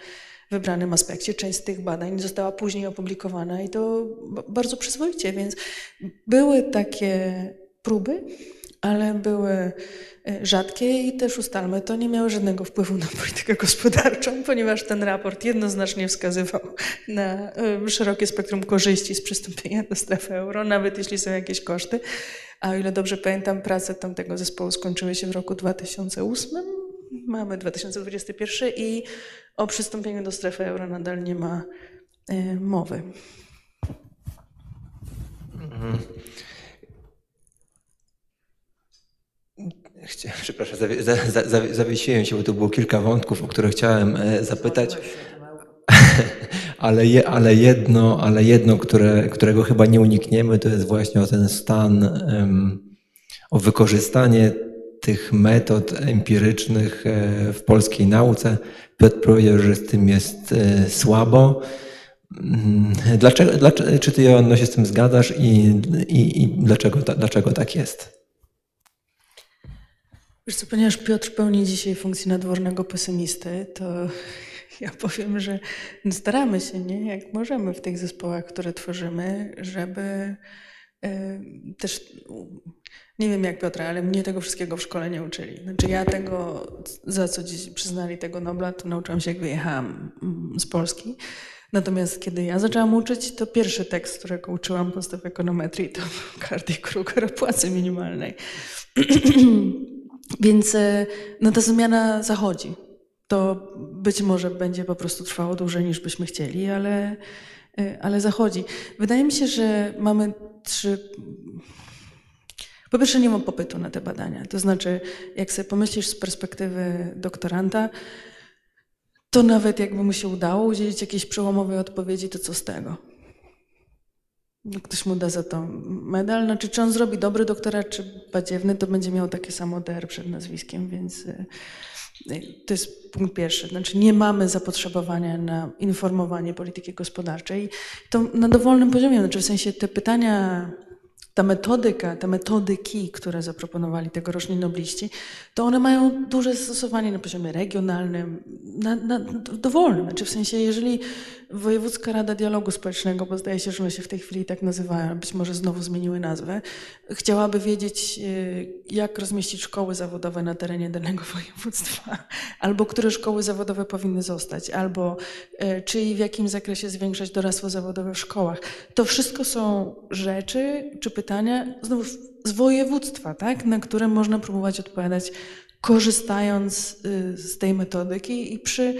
wybranym aspekcie. Część z tych badań została później opublikowana i to bardzo przyzwoicie, więc były takie próby, ale były e, rzadkie i też ustalmy, to nie miało żadnego wpływu na politykę gospodarczą, ponieważ ten raport jednoznacznie wskazywał na e, szerokie spektrum korzyści z przystąpienia do strefy euro, nawet jeśli są jakieś koszty. A o ile dobrze pamiętam, prace tamtego zespołu skończyły się w roku 2008, mamy 2021 i o przystąpieniu do strefy euro nadal nie ma y, mowy. Mhm. Przepraszam, zawiesiłem się, bo tu było kilka wątków, o które chciałem e, zapytać. Ale, je, ale jedno, ale jedno które, którego chyba nie unikniemy, to jest właśnie o ten stan, um, o wykorzystanie tych metod empirycznych e, w polskiej nauce. Piotr powiedział, że z tym jest e, słabo. Mm, dlaczego, dlaczego, czy ty, Joanno, się z tym zgadzasz i, i, i dlaczego, dlaczego tak jest? Wiesz co, ponieważ Piotr pełni dzisiaj funkcję nadwornego pesymisty, to ja powiem, że staramy się, nie, jak możemy w tych zespołach, które tworzymy, żeby y, też nie wiem jak Piotra, ale mnie tego wszystkiego w szkole nie uczyli. Znaczy ja tego, za co dziś przyznali tego Nobla, to nauczyłam się jak wyjechałam mm, z Polski. Natomiast kiedy ja zaczęłam uczyć, to pierwszy tekst, którego uczyłam podstaw ekonometrii, to Cardi Kruger o płacy minimalnej. Więc e, no, ta zmiana zachodzi. To być może będzie po prostu trwało dłużej niż byśmy chcieli, ale, e, ale zachodzi. Wydaje mi się, że mamy trzy po pierwsze, nie mam popytu na te badania. To znaczy, jak sobie pomyślisz z perspektywy doktoranta, to nawet jakby mu się udało udzielić jakiejś przełomowej odpowiedzi, to co z tego? No, ktoś mu da za to medal. Znaczy, czy on zrobi dobry doktorat, czy badziewny, to będzie miał takie samo DR przed nazwiskiem, więc y, to jest punkt pierwszy. Znaczy, nie mamy zapotrzebowania na informowanie polityki gospodarczej. To na dowolnym poziomie, znaczy w sensie te pytania ta metodyka, te metodyki, które zaproponowali tegoroczni nobliści, to one mają duże zastosowanie na poziomie regionalnym, na, na, dowolnym. Znaczy w sensie, jeżeli Wojewódzka Rada Dialogu Społecznego, bo zdaje się, że one się w tej chwili tak nazywają, być może znowu zmieniły nazwę, chciałaby wiedzieć, y, jak rozmieścić szkoły zawodowe na terenie danego województwa, albo które szkoły zawodowe powinny zostać, albo y, czy i w jakim zakresie zwiększać doradztwo zawodowe w szkołach. To wszystko są rzeczy czy pytania znowu z województwa, tak, na które można próbować odpowiadać, korzystając y, z tej metodyki i przy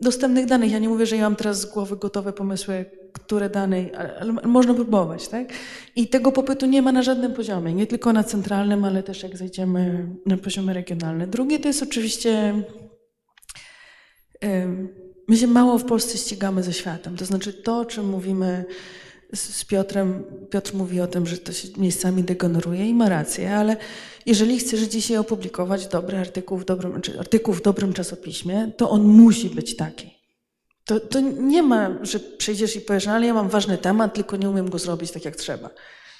dostępnych danych. Ja nie mówię, że ja mam teraz z głowy gotowe pomysły, które dane, ale można próbować, tak? I tego popytu nie ma na żadnym poziomie, nie tylko na centralnym, ale też jak zejdziemy na poziomie regionalny. Drugie to jest oczywiście, my się mało w Polsce ścigamy ze światem, to znaczy to, o czym mówimy z Piotrem, Piotr mówi o tym, że to się miejscami degeneruje i ma rację, ale jeżeli chcesz dzisiaj opublikować dobry artykuł w dobrym, czy artykuł w dobrym czasopiśmie, to on musi być taki. To, to nie ma, że przyjdziesz i powiesz, no, ale ja mam ważny temat, tylko nie umiem go zrobić tak jak trzeba.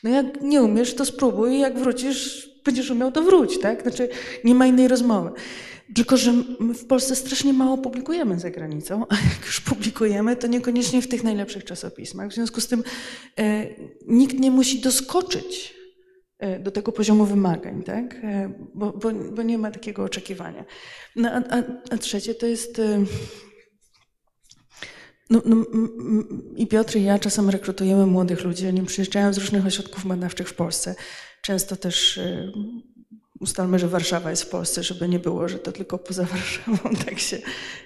No jak nie umiesz, to spróbuj jak wrócisz, będziesz umiał, to wróć, tak? Znaczy nie ma innej rozmowy. Tylko, że my w Polsce strasznie mało publikujemy za granicą, a jak już publikujemy, to niekoniecznie w tych najlepszych czasopismach. W związku z tym e, nikt nie musi doskoczyć e, do tego poziomu wymagań, tak? E, bo, bo, bo, nie ma takiego oczekiwania. No, a, a, a trzecie to jest. No, no, I Piotr i ja czasem rekrutujemy młodych ludzi. Oni przyjeżdżają z różnych ośrodków badawczych w Polsce. Często też e, ustalmy, że Warszawa jest w Polsce, żeby nie było, że to tylko poza Warszawą tak się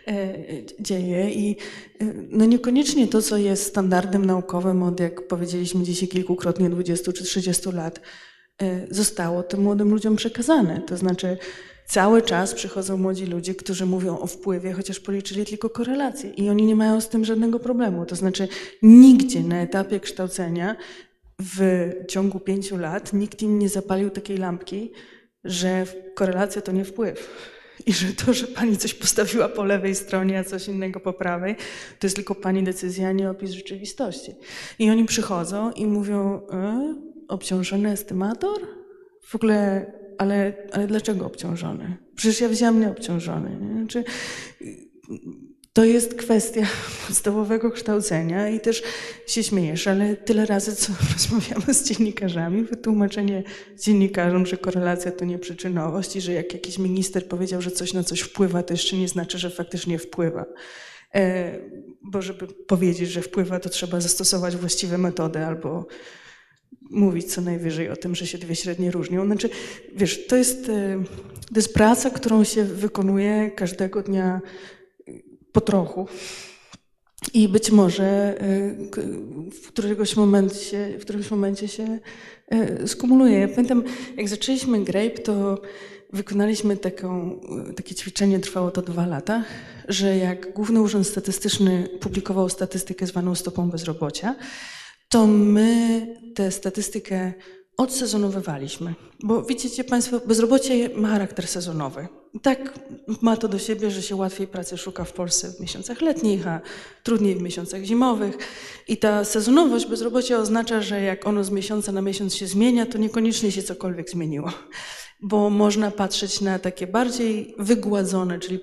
e, dzieje. I e, no niekoniecznie to, co jest standardem naukowym od, jak powiedzieliśmy dzisiaj kilkukrotnie, 20 czy 30 lat, e, zostało tym młodym ludziom przekazane. To znaczy, cały czas przychodzą młodzi ludzie, którzy mówią o wpływie, chociaż policzyli tylko korelacje i oni nie mają z tym żadnego problemu. To znaczy, nigdzie na etapie kształcenia w ciągu pięciu lat nikt im nie zapalił takiej lampki, że korelacja to nie wpływ. I że to, że pani coś postawiła po lewej stronie, a coś innego po prawej, to jest tylko pani decyzja, nie opis rzeczywistości. I oni przychodzą i mówią, e, obciążony estymator? W ogóle, ale, ale dlaczego obciążony? Przecież ja wziąłem nieobciążony. Nie? Znaczy, to jest kwestia podstawowego kształcenia i też się śmiejesz, ale tyle razy, co rozmawiamy z dziennikarzami, wytłumaczenie dziennikarzom, że korelacja to nie przyczynowość i że jak jakiś minister powiedział, że coś na coś wpływa, to jeszcze nie znaczy, że faktycznie wpływa. E, bo żeby powiedzieć, że wpływa, to trzeba zastosować właściwe metody albo mówić co najwyżej o tym, że się dwie średnie różnią. Znaczy, wiesz, to jest, e, to jest praca, którą się wykonuje każdego dnia po trochu. I być może y, w któregoś momencie, w momencie się skumuluje. Ja pamiętam, jak zaczęliśmy Grape, to wykonaliśmy taką, takie ćwiczenie, trwało to dwa lata, że jak Główny Urząd Statystyczny publikował statystykę zwaną stopą bezrobocia, to my tę statystykę odsezonowywaliśmy. Bo widzicie Państwo, bezrobocie ma charakter sezonowy. Tak ma to do siebie, że się łatwiej pracy szuka w Polsce w miesiącach letnich, a trudniej w miesiącach zimowych. I ta sezonowość bezrobocia oznacza, że jak ono z miesiąca na miesiąc się zmienia, to niekoniecznie się cokolwiek zmieniło. Bo można patrzeć na takie bardziej wygładzone, czyli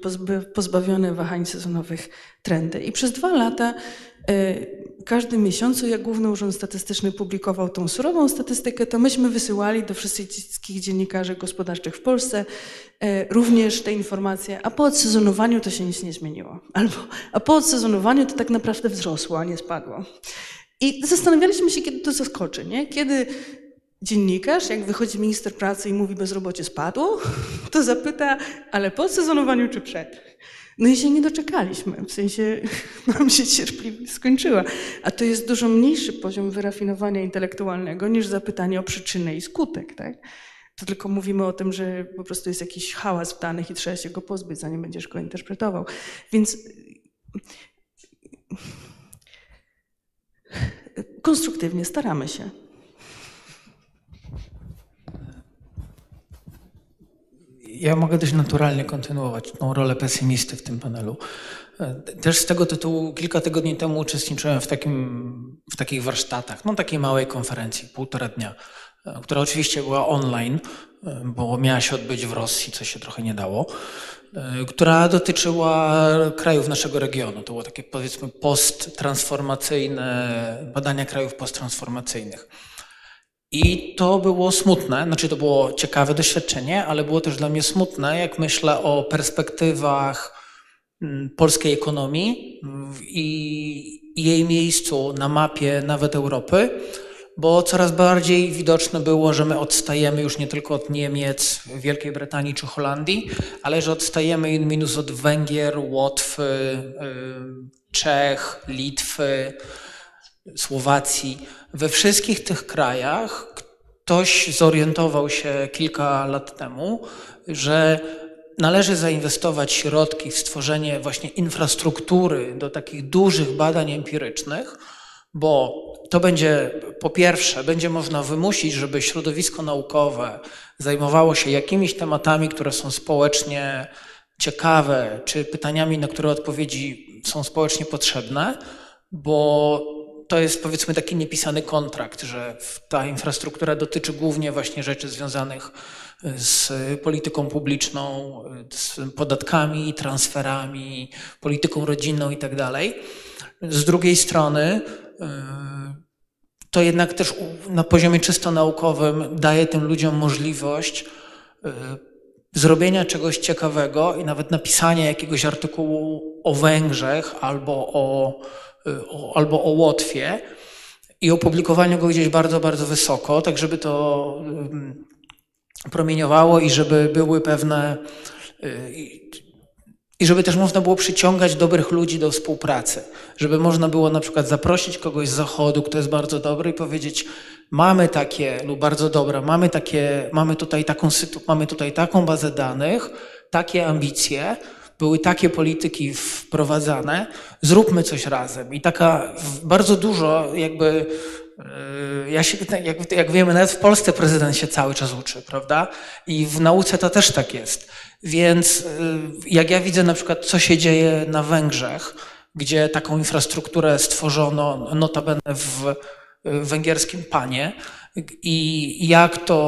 pozbawione wahań sezonowych trendy. I przez dwa lata y, każdym miesiącu, jak Główny Urząd Statystyczny publikował tą surową statystykę, to myśmy wysyłali do wszystkich dziennikarzy gospodarczych w Polsce e, również te informacje, a po odsezonowaniu to się nic nie zmieniło. Albo, a po odsezonowaniu to tak naprawdę wzrosło, a nie spadło. I zastanawialiśmy się, kiedy to zaskoczy, nie? Kiedy dziennikarz, jak wychodzi minister pracy i mówi bezrobocie spadło, to zapyta, ale po odsezonowaniu czy przed? No i się nie doczekaliśmy, w sensie nam się cierpliwość skończyła. A to jest dużo mniejszy poziom wyrafinowania intelektualnego niż zapytanie o przyczynę i skutek, tak? To tylko mówimy o tym, że po prostu jest jakiś hałas w danych i trzeba się go pozbyć, zanim będziesz go interpretował. Więc konstruktywnie staramy się. Ja mogę dość naturalnie kontynuować tą rolę pesymisty w tym panelu. E, też z tego tytułu kilka tygodni temu uczestniczyłem w, takim, w takich warsztatach, no takiej małej konferencji, półtora dnia, e, która oczywiście była online, e, bo miała się odbyć w Rosji, co się trochę nie dało, która dotyczyła krajów naszego regionu. To było takie powiedzmy posttransformacyjne, badania krajów posttransformacyjnych. I to było smutne, znaczy to było ciekawe doświadczenie, ale było też dla mnie smutne, jak myślę o perspektywach mm, polskiej ekonomii i jej miejscu na mapie nawet Europy, bo coraz bardziej widoczne było, że my odstajemy już nie tylko od Niemiec, Wielkiej Brytanii czy Holandii, ale że odstajemy in minus od Węgier, Łotwy, Czech, Litwy, Słowacji. We wszystkich tych krajach ktoś zorientował się kilka lat temu, że należy zainwestować środki w stworzenie właśnie infrastruktury do takich dużych badań empirycznych, bo to będzie, po pierwsze, będzie można wymusić, żeby środowisko naukowe zajmowało się jakimiś tematami, które są społecznie ciekawe, czy pytaniami, na które odpowiedzi są społecznie potrzebne, bo to jest powiedzmy taki niepisany kontrakt, że ta infrastruktura dotyczy głównie właśnie rzeczy związanych e, z polityką publiczną, e, z podatkami, transferami, polityką rodzinną i tak. Z drugiej strony e, to jednak też na poziomie czysto naukowym daje tym ludziom możliwość zrobienia czegoś ciekawego i nawet napisania jakiegoś artykułu o Węgrzech albo o albo o Łotwie i opublikowaniu go gdzieś bardzo, bardzo wysoko, tak żeby to promieniowało i żeby były pewne y, i żeby też można było przyciągać dobrych ludzi do współpracy. Żeby można było na przykład zaprosić kogoś z zachodu, kto jest bardzo dobry i powiedzieć, mamy takie, lub bardzo dobre, mamy takie, mamy tutaj taką, mamy tutaj taką bazę danych, takie ambicje, były takie polityki wprowadzane, zróbmy coś razem. I taka bardzo dużo jakby e, ja się, jak, jak wiemy, nawet w Polsce prezydent się cały czas uczy, prawda? I w nauce to też tak jest. Więc yy, jak ja widzę na przykład, co się dzieje na Węgrzech, gdzie taką infrastrukturę stworzono notabene w yy, węgierskim panie i jak to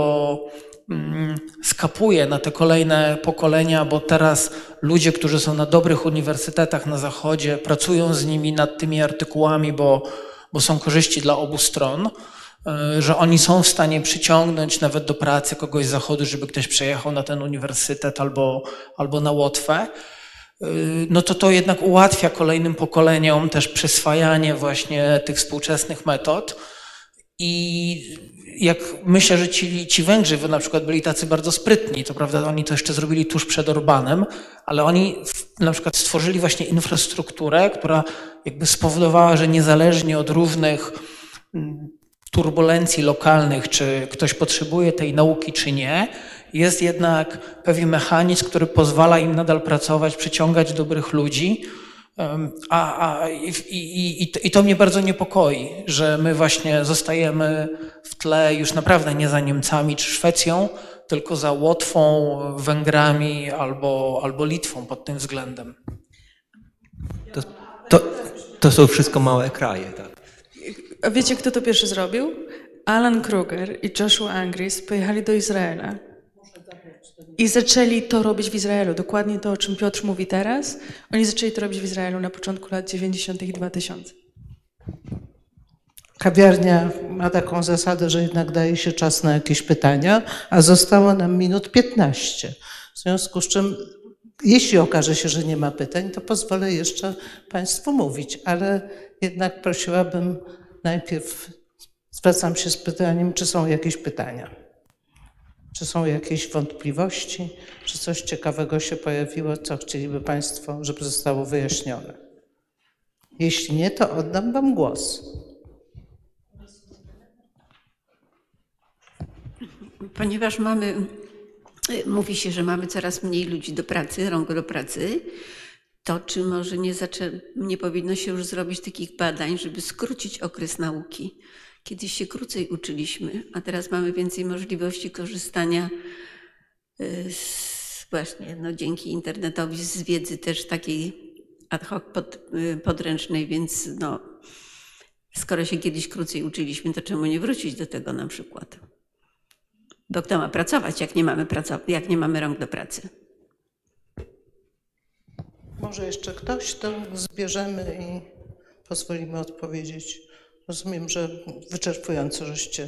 skapuje na te kolejne pokolenia, bo teraz ludzie, którzy są na dobrych uniwersytetach na zachodzie, pracują z nimi nad tymi artykułami, bo bo są korzyści dla obu stron, e, że oni są w stanie przyciągnąć nawet do pracy kogoś z zachodu, żeby ktoś przejechał na ten uniwersytet albo, albo na Łotwę, e, no to to jednak ułatwia kolejnym pokoleniom też przyswajanie właśnie tych współczesnych metod. I jak myślę, że ci, ci Węgrzy na przykład byli tacy bardzo sprytni, to prawda, oni to jeszcze zrobili tuż przed Orbanem, ale oni na przykład stworzyli właśnie infrastrukturę, która jakby spowodowała, że niezależnie od różnych mm, turbulencji lokalnych, czy ktoś potrzebuje tej nauki, czy nie, jest jednak pewien mechanizm, który pozwala im nadal pracować, przyciągać dobrych ludzi. A, a, i, i, i, to mnie bardzo niepokoi, że my właśnie zostajemy w tle już naprawdę nie za Niemcami czy Szwecją, tylko za Łotwą, Węgrami albo, albo Litwą pod tym względem. To, to, to są wszystko małe kraje, tak. A wiecie, kto to pierwszy zrobił? Alan Kruger i Joshua Angris pojechali do Izraela i zaczęli to robić w Izraelu. Dokładnie to, o czym Piotr mówi teraz. Oni zaczęli to robić w Izraelu na początku lat 90. i 2000. Kawiarnia ma taką zasadę, że jednak daje się czas na jakieś pytania, a zostało nam minut 15. W związku z czym, jeśli okaże się, że nie ma pytań, to pozwolę jeszcze Państwu mówić, ale jednak prosiłabym najpierw, zwracam się z pytaniem, czy są jakieś pytania. Czy są jakieś wątpliwości? Czy coś ciekawego się pojawiło, co chcieliby Państwo, żeby zostało wyjaśnione? Jeśli nie, to oddam Wam głos. Ponieważ mamy, mówi się, że mamy coraz mniej ludzi do pracy, rąk do pracy, to czy może nie, zaczę, nie powinno się już zrobić takich badań, żeby skrócić okres nauki? Kiedyś się krócej uczyliśmy, a teraz mamy więcej możliwości korzystania y, z, właśnie no, dzięki internetowi z wiedzy też takiej ad hoc pod, y, podręcznej, więc no, skoro się kiedyś krócej uczyliśmy, to czemu nie wrócić do tego na przykład? Bo kto ma pracować, jak nie mamy, pracow- jak nie mamy rąk do pracy? Może jeszcze ktoś, to zbierzemy i pozwolimy odpowiedzieć. Rozumiem, że wyczerpująco żeście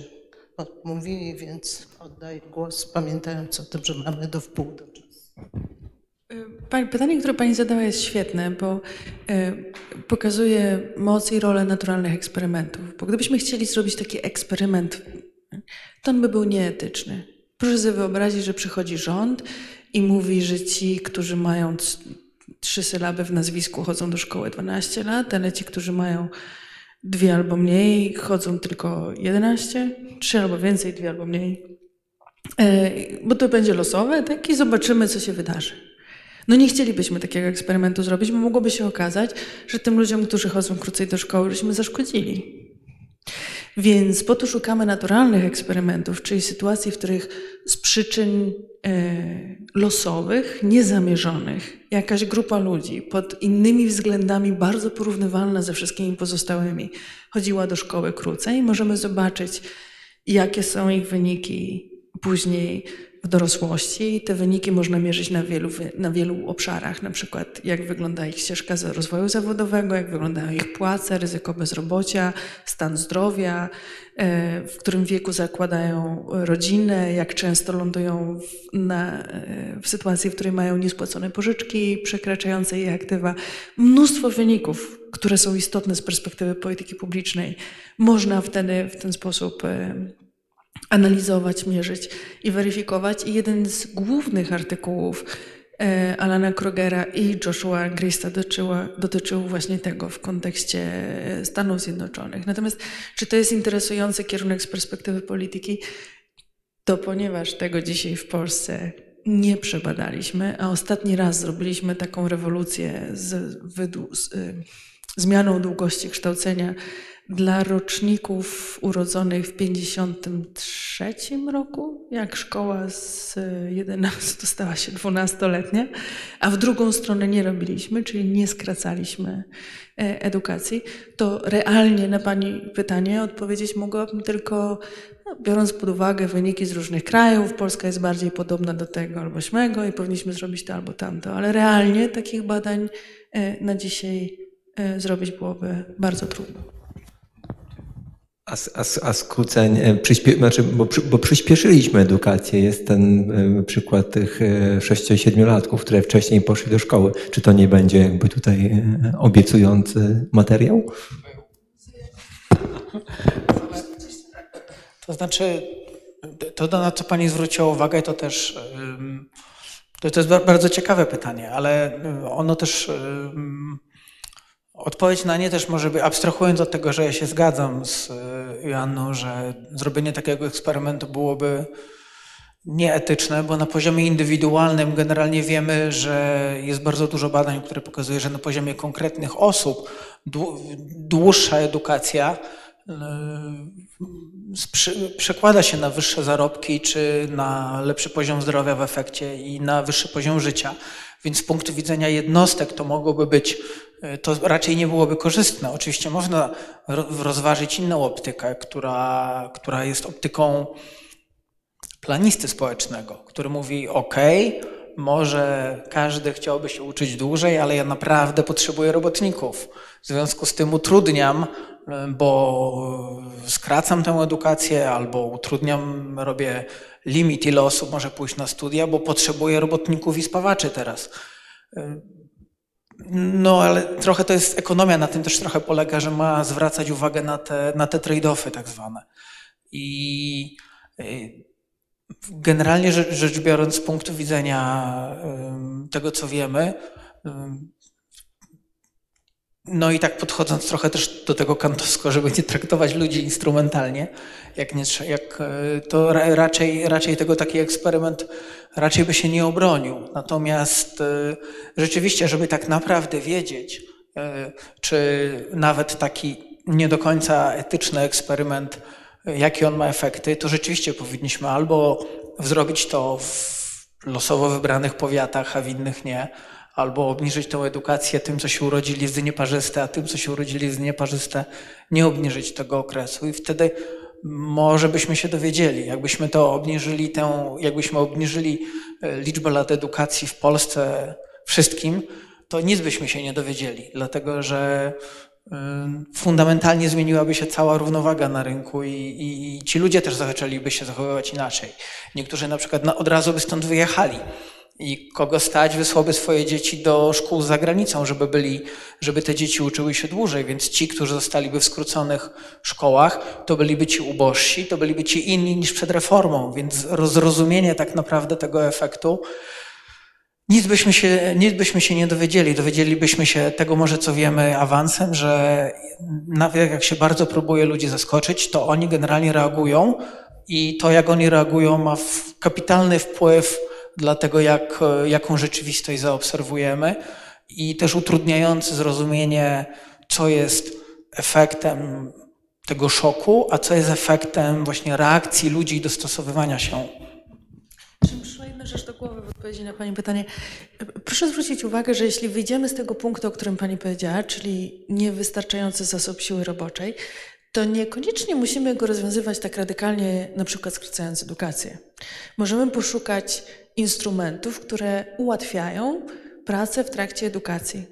mówili, więc oddaję głos, pamiętając o tym, że mamy do wpół do czasu. Pytanie, które Pani zadała jest świetne, bo e, pokazuje moc i rolę naturalnych eksperymentów. Bo gdybyśmy chcieli zrobić taki eksperyment, to on by był nieetyczny. Proszę sobie wyobrazić, że przychodzi rząd i mówi, że ci, którzy mają trzy sylaby w nazwisku, chodzą do szkoły 12 lat, ale ci, którzy mają dwie albo mniej, chodzą tylko 11, trzy albo więcej, dwie albo mniej. E, bo to będzie losowe, tak? I zobaczymy, co się wydarzy. No nie chcielibyśmy takiego eksperymentu zrobić, bo mogłoby się okazać, że tym ludziom, którzy chodzą krócej do szkoły, żeśmy zaszkodzili. Więc po to szukamy naturalnych eksperymentów, czyli sytuacji, w których z przyczyn e, losowych, niezamierzonych, jakaś grupa ludzi pod innymi względami bardzo porównywalna ze wszystkimi pozostałymi. Chodziła do szkoły krócej, możemy zobaczyć, jakie są ich wyniki później w dorosłości. Te wyniki można mierzyć na wielu, na wielu obszarach, na przykład jak wygląda ich ścieżka rozwoju zawodowego, jak wyglądają ich płace, ryzyko bezrobocia, stan zdrowia, e, w którym wieku zakładają rodzinę, jak często lądują w, na, e, w sytuacji, w której mają niespłacone pożyczki przekraczające ich aktywa. Mnóstwo wyników, które są istotne z perspektywy polityki publicznej, można wtedy w ten sposób e, analizować, mierzyć i weryfikować. I jeden z głównych artykułów e, Alana Krogera i Joshua Grista dotyczył właśnie tego w kontekście Stanów Zjednoczonych. Natomiast czy to jest interesujący kierunek z perspektywy polityki? To ponieważ tego dzisiaj w Polsce nie przebadaliśmy, a ostatni raz zrobiliśmy taką rewolucję z, z y, zmianą długości kształcenia dla roczników urodzonych w 53 roku, jak szkoła z 11 stała się 12-letnia, a w drugą stronę nie robiliśmy, czyli nie skracaliśmy e, edukacji, to realnie na Pani pytanie odpowiedzieć mogłabym tylko, no, biorąc pod uwagę wyniki z różnych krajów, Polska jest bardziej podobna do tego albo śmego i powinniśmy zrobić to albo tamto, ale realnie takich badań e, na dzisiaj e, zrobić byłoby bardzo trudno. A, a, a skróceń, e, znaczy, bo, bo przyspieszyliśmy edukację. Jest ten e, przykład tych 6-7-latków, które wcześniej poszli do szkoły. Czy to nie będzie jakby tutaj e, obiecujący materiał? To znaczy, to na co Pani zwróciła uwagę, to też to, to jest bardzo ciekawe pytanie, ale ono też Odpowiedź na nie też może być, abstrahując od tego, że ja się zgadzam z e, Joanną, że zrobienie takiego eksperymentu byłoby nieetyczne, bo na poziomie indywidualnym generalnie wiemy, że jest bardzo dużo badań, które pokazuje, że na poziomie konkretnych osób dłuższa edukacja e, przekłada się na wyższe zarobki czy na lepszy poziom zdrowia w efekcie i na wyższy poziom życia. Więc z punktu widzenia jednostek to mogłoby być E, to raczej nie byłoby korzystne. Oczywiście można rozważyć inną optykę, która, która jest optyką planisty społecznego, który mówi: OK, może każdy chciałby się uczyć dłużej, ale ja naprawdę potrzebuję robotników. W związku z tym utrudniam, e, bo skracam tę edukację albo utrudniam, robię limit, ile osób może pójść na studia, bo potrzebuję robotników i spawaczy teraz. No, ale trochę to jest ekonomia, na tym też trochę polega, że ma zwracać uwagę na te, na te trade-offy tak zwane. I y, generalnie rzecz biorąc, z punktu widzenia tego, co wiemy, no i tak podchodząc trochę też do tego kantowsko, żeby nie traktować ludzi instrumentalnie, jak, nie, jak e, to raczej, raczej tego taki eksperyment raczej by się nie obronił. Natomiast e, rzeczywiście, żeby tak naprawdę wiedzieć, e, czy nawet taki nie do końca etyczny eksperyment, jakie on ma efekty, to rzeczywiście powinniśmy albo zrobić to w losowo wybranych powiatach, a w innych nie, albo obniżyć tę edukację tym, co się urodzili z nieparzyste, a tym, co się urodzili z nieparzyste, nie obniżyć tego okresu. I wtedy może byśmy się dowiedzieli, jakbyśmy to obniżyli, tę, jakbyśmy obniżyli e, liczbę lat edukacji w Polsce wszystkim, to nic byśmy się nie dowiedzieli, dlatego że fundamentalnie zmieniłaby się cała równowaga na rynku i, i, i ci ludzie też zaczęliby się zachowywać inaczej. Niektórzy na przykład od razu by stąd wyjechali i kogo stać, wysłałby swoje dzieci do szkół za granicą, żeby, byli, żeby te dzieci uczyły się dłużej. Więc ci, którzy zostaliby w skróconych szkołach, to byliby ci ubożsi, to byliby ci inni niż przed reformą. Więc zrozumienie tak naprawdę tego efektu, nic byśmy się, nic byśmy się nie dowiedzieli. Dowiedzielibyśmy się tego może, co wiemy awansem, że nawet jak się bardzo próbuje ludzi zaskoczyć, to oni generalnie reagują i to, jak oni reagują, ma kapitalny wpływ dla tego, jak, jaką rzeczywistość zaobserwujemy i też utrudniający zrozumienie, co jest efektem tego szoku, a co jest efektem właśnie reakcji ludzi i dostosowywania się. Przyszła rzecz do głowy w odpowiedzi na Pani pytanie. Proszę zwrócić uwagę, że jeśli wyjdziemy z tego punktu, o którym Pani powiedziała, czyli niewystarczający zasób siły roboczej, to niekoniecznie musimy go rozwiązywać tak radykalnie, na przykład skracając edukację. Możemy poszukać instrumentów, które ułatwiają pracę w trakcie edukacji.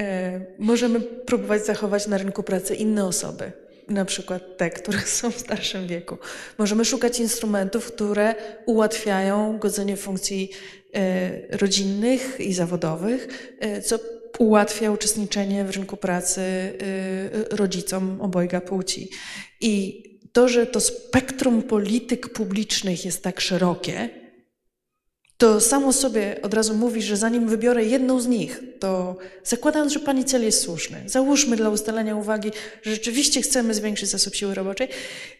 E, możemy próbować zachować na rynku pracy inne osoby, na przykład te, które są w starszym wieku. Możemy szukać instrumentów, które ułatwiają godzenie funkcji e, rodzinnych i zawodowych, e, co ułatwia uczestniczenie w rynku pracy rodzicom obojga płci. I to, że to spektrum polityk publicznych jest tak szerokie, to samo sobie od razu mówi, że zanim wybiorę jedną z nich, to zakładając, że pani cel jest słuszny, załóżmy dla ustalenia uwagi, że rzeczywiście chcemy zwiększyć zasób siły roboczej,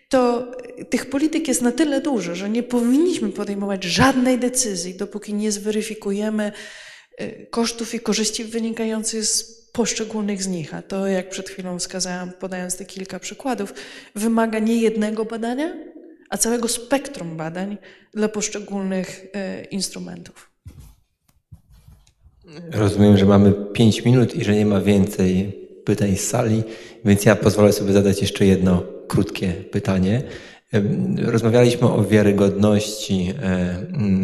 to tych polityk jest na tyle dużo, że nie powinniśmy podejmować żadnej decyzji, dopóki nie zweryfikujemy y, kosztów i korzyści wynikających z poszczególnych z nich. A to, jak przed chwilą wskazałam, podając te kilka przykładów, wymaga nie jednego badania, a całego spektrum badań dla poszczególnych y, instrumentów. Rozumiem, że mamy 5 minut i że nie ma więcej pytań z sali, więc ja pozwolę sobie zadać jeszcze jedno krótkie pytanie. Rozmawialiśmy o wiarygodności e,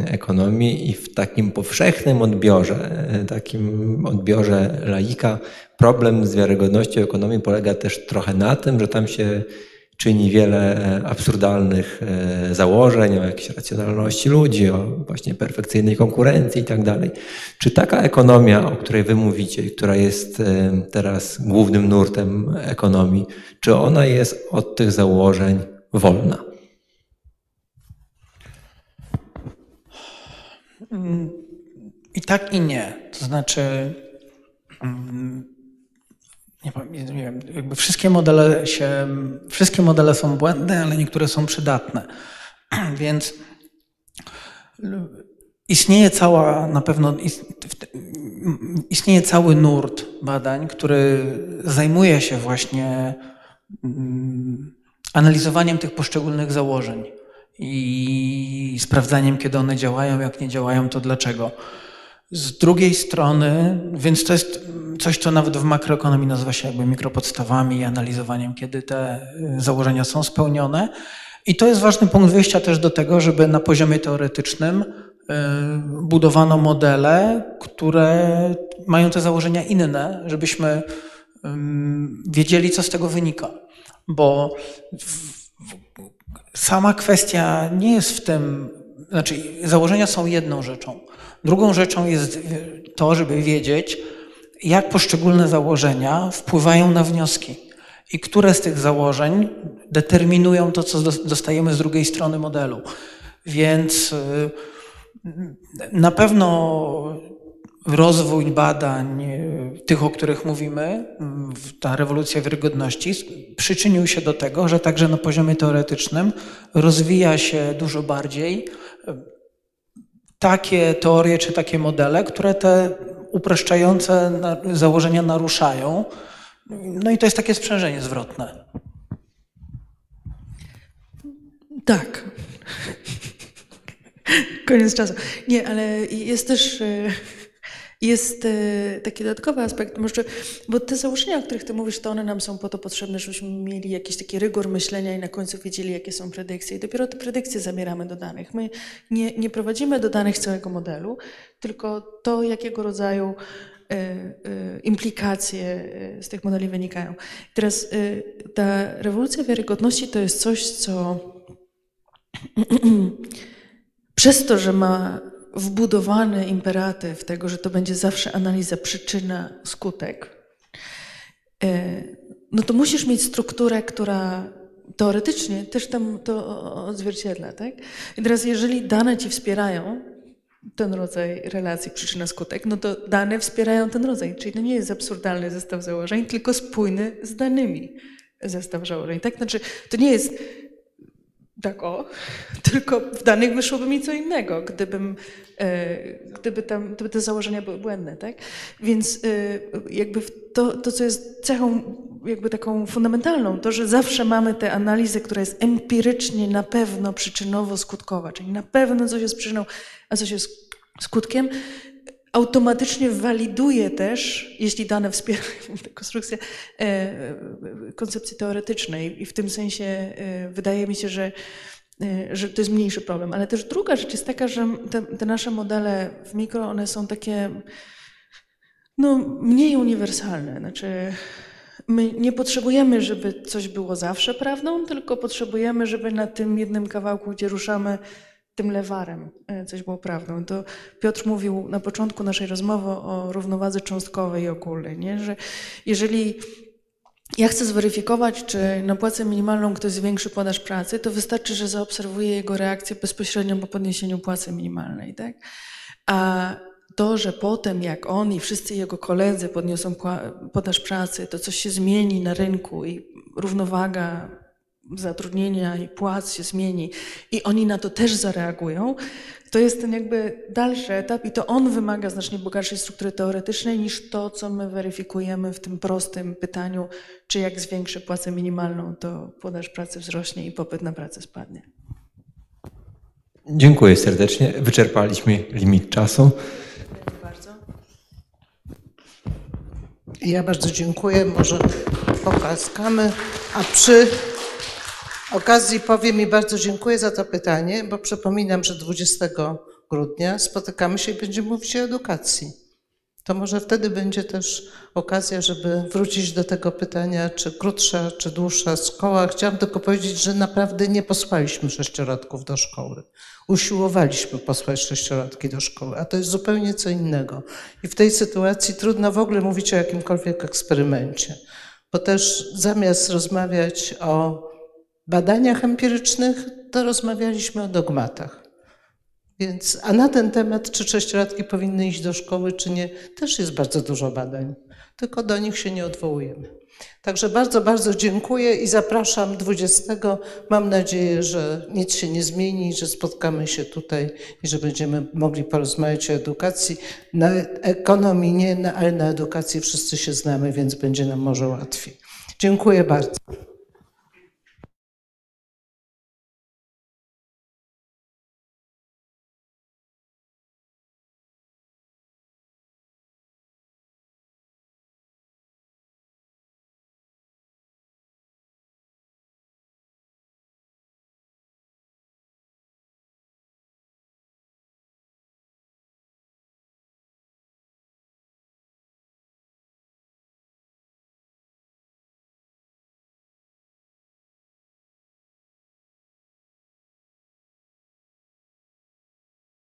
ekonomii i w takim powszechnym odbiorze, e, takim odbiorze laika, problem z wiarygodnością ekonomii polega też trochę na tym, że tam się czyni wiele e, absurdalnych założeń o jakiejś racjonalności ludzi, o właśnie perfekcyjnej konkurencji i tak. Czy taka ekonomia, o której wy mówicie, która jest teraz głównym nurtem ekonomii, czy ona jest od tych założeń wolna? I tak i nie. To znaczy, mm, nie, wiem, jakby wszystkie modele się, wszystkie modele są błędne, ale niektóre są przydatne. Więc istnieje cała, na pewno w- istnieje cały nurt badań, który zajmuje się właśnie mm, analizowaniem tych poszczególnych założeń i sprawdzaniem, kiedy one działają, jak nie działają, to dlaczego. Z drugiej strony, więc to jest coś, co nawet w makroekonomii nazywa się jakby mikropodstawami i analizowaniem, kiedy te y, założenia są spełnione. I to jest ważny punkt wyjścia też do tego, żeby na poziomie teoretycznym y, budowano modele, które mają te założenia inne, żebyśmy wiedzieli, co z tego wynika. Bo sama kwestia nie jest w tym, znaczy założenia są jedną rzeczą. Drugą rzeczą jest y, to, żeby wiedzieć, jak poszczególne założenia wpływają na wnioski i które z tych założeń determinują to, co dos- dostajemy z drugiej strony modelu. Więc y, na pewno rozwój badań, y, tych, o których mówimy, ta rewolucja wiarygodności, przyczynił się do tego, że także na poziomie teoretycznym rozwija się dużo bardziej y, takie teorie czy takie modele, które te upraszczające założenia naruszają. No i to jest takie sprzężenie zwrotne. Tak. Koniec czasu. Nie, ale jest też e, jest e, taki dodatkowy aspekt, może, bo te założenia, o których ty mówisz, to one nam są po to potrzebne, żebyśmy mieli jakiś taki rygor myślenia i na końcu wiedzieli, jakie są predykcje. I dopiero te predykcje zabieramy do danych. My nie, nie prowadzimy do danych całego modelu, tylko to, jakiego rodzaju e, e, implikacje z tych modeli wynikają. Teraz ta rewolucja wiarygodności to jest coś, co przez to, że ma wbudowany imperatyw tego, że to będzie zawsze analiza przyczyna, skutek, e, no to musisz mieć strukturę, która teoretycznie też tam to odzwierciedla. Tak? I teraz, jeżeli dane ci wspierają ten rodzaj relacji przyczyna-skutek, no to dane wspierają ten rodzaj. Czyli to nie jest absurdalny zestaw założeń, tylko spójny z danymi zestaw założeń. Tak? Znaczy, to nie jest tak o, tylko w danych wyszłoby mi co innego, gdybym, e, gdyby, tam, gdyby te założenia były błędne, tak? Więc e, jakby to, to, co jest cechą jakby taką fundamentalną, to, że zawsze mamy tę analizę, która jest empirycznie na pewno przyczynowo-skutkowa, czyli na pewno coś jest przyczyną, a coś jest skutkiem, automatycznie waliduje też, jeśli dane wspierają konstrukcję, e, koncepcji teoretycznej i w tym sensie e, wydaje mi się, że, e, że to jest mniejszy problem. Ale też druga rzecz jest taka, że te, te nasze modele w mikro, one są takie no, mniej uniwersalne. Znaczy, my nie potrzebujemy, żeby coś było zawsze prawdą, tylko potrzebujemy, żeby na tym jednym kawałku, gdzie ruszamy tym lewarem, e, coś było prawdą. To Piotr mówił na początku naszej rozmowy o równowadze cząstkowej i ogólnej, nie? że jeżeli ja chcę zweryfikować, czy na płacę minimalną ktoś zwiększy podaż pracy, to wystarczy, że zaobserwuję jego reakcję bezpośrednio po podniesieniu płacy minimalnej. Tak? A to, że potem jak on i wszyscy jego koledzy podniosą podaż pracy, to coś się zmieni na rynku i równowaga zatrudnienia i płac się zmieni i oni na to też zareagują, to jest ten jakby dalszy etap i to on wymaga znacznie bogatszej struktury teoretycznej niż to, co my weryfikujemy w tym prostym pytaniu, czy jak zwiększę płacę minimalną, to podaż pracy wzrośnie i popyt na pracę spadnie. Dziękuję serdecznie. Wyczerpaliśmy limit czasu. Dziękuję bardzo. Ja bardzo dziękuję. Może pokaskamy. A przy okazji powiem i bardzo dziękuję za to pytanie, bo przypominam, że 20 grudnia spotykamy się i będziemy mówić o edukacji. To może wtedy będzie też okazja, żeby wrócić do tego pytania, czy krótsza, czy dłuższa szkoła. Chciałam tylko powiedzieć, że naprawdę nie posłaliśmy sześciolatków do szkoły. Usiłowaliśmy posłać sześciolatki do szkoły, a to jest zupełnie co innego. I w tej sytuacji trudno w ogóle mówić o jakimkolwiek eksperymencie, bo też zamiast rozmawiać o badaniach empirycznych, to rozmawialiśmy o dogmatach. Więc, a na ten temat, czy sześciolatki powinny iść do szkoły, czy nie, też jest bardzo dużo badań, tylko do nich się nie odwołujemy. Także bardzo, bardzo dziękuję i zapraszam 20. Mam nadzieję, że nic się nie zmieni, że spotkamy się tutaj i że będziemy mogli porozmawiać o edukacji. Na ekonomii nie, ale na edukacji wszyscy się znamy, więc będzie nam może łatwiej. Dziękuję bardzo.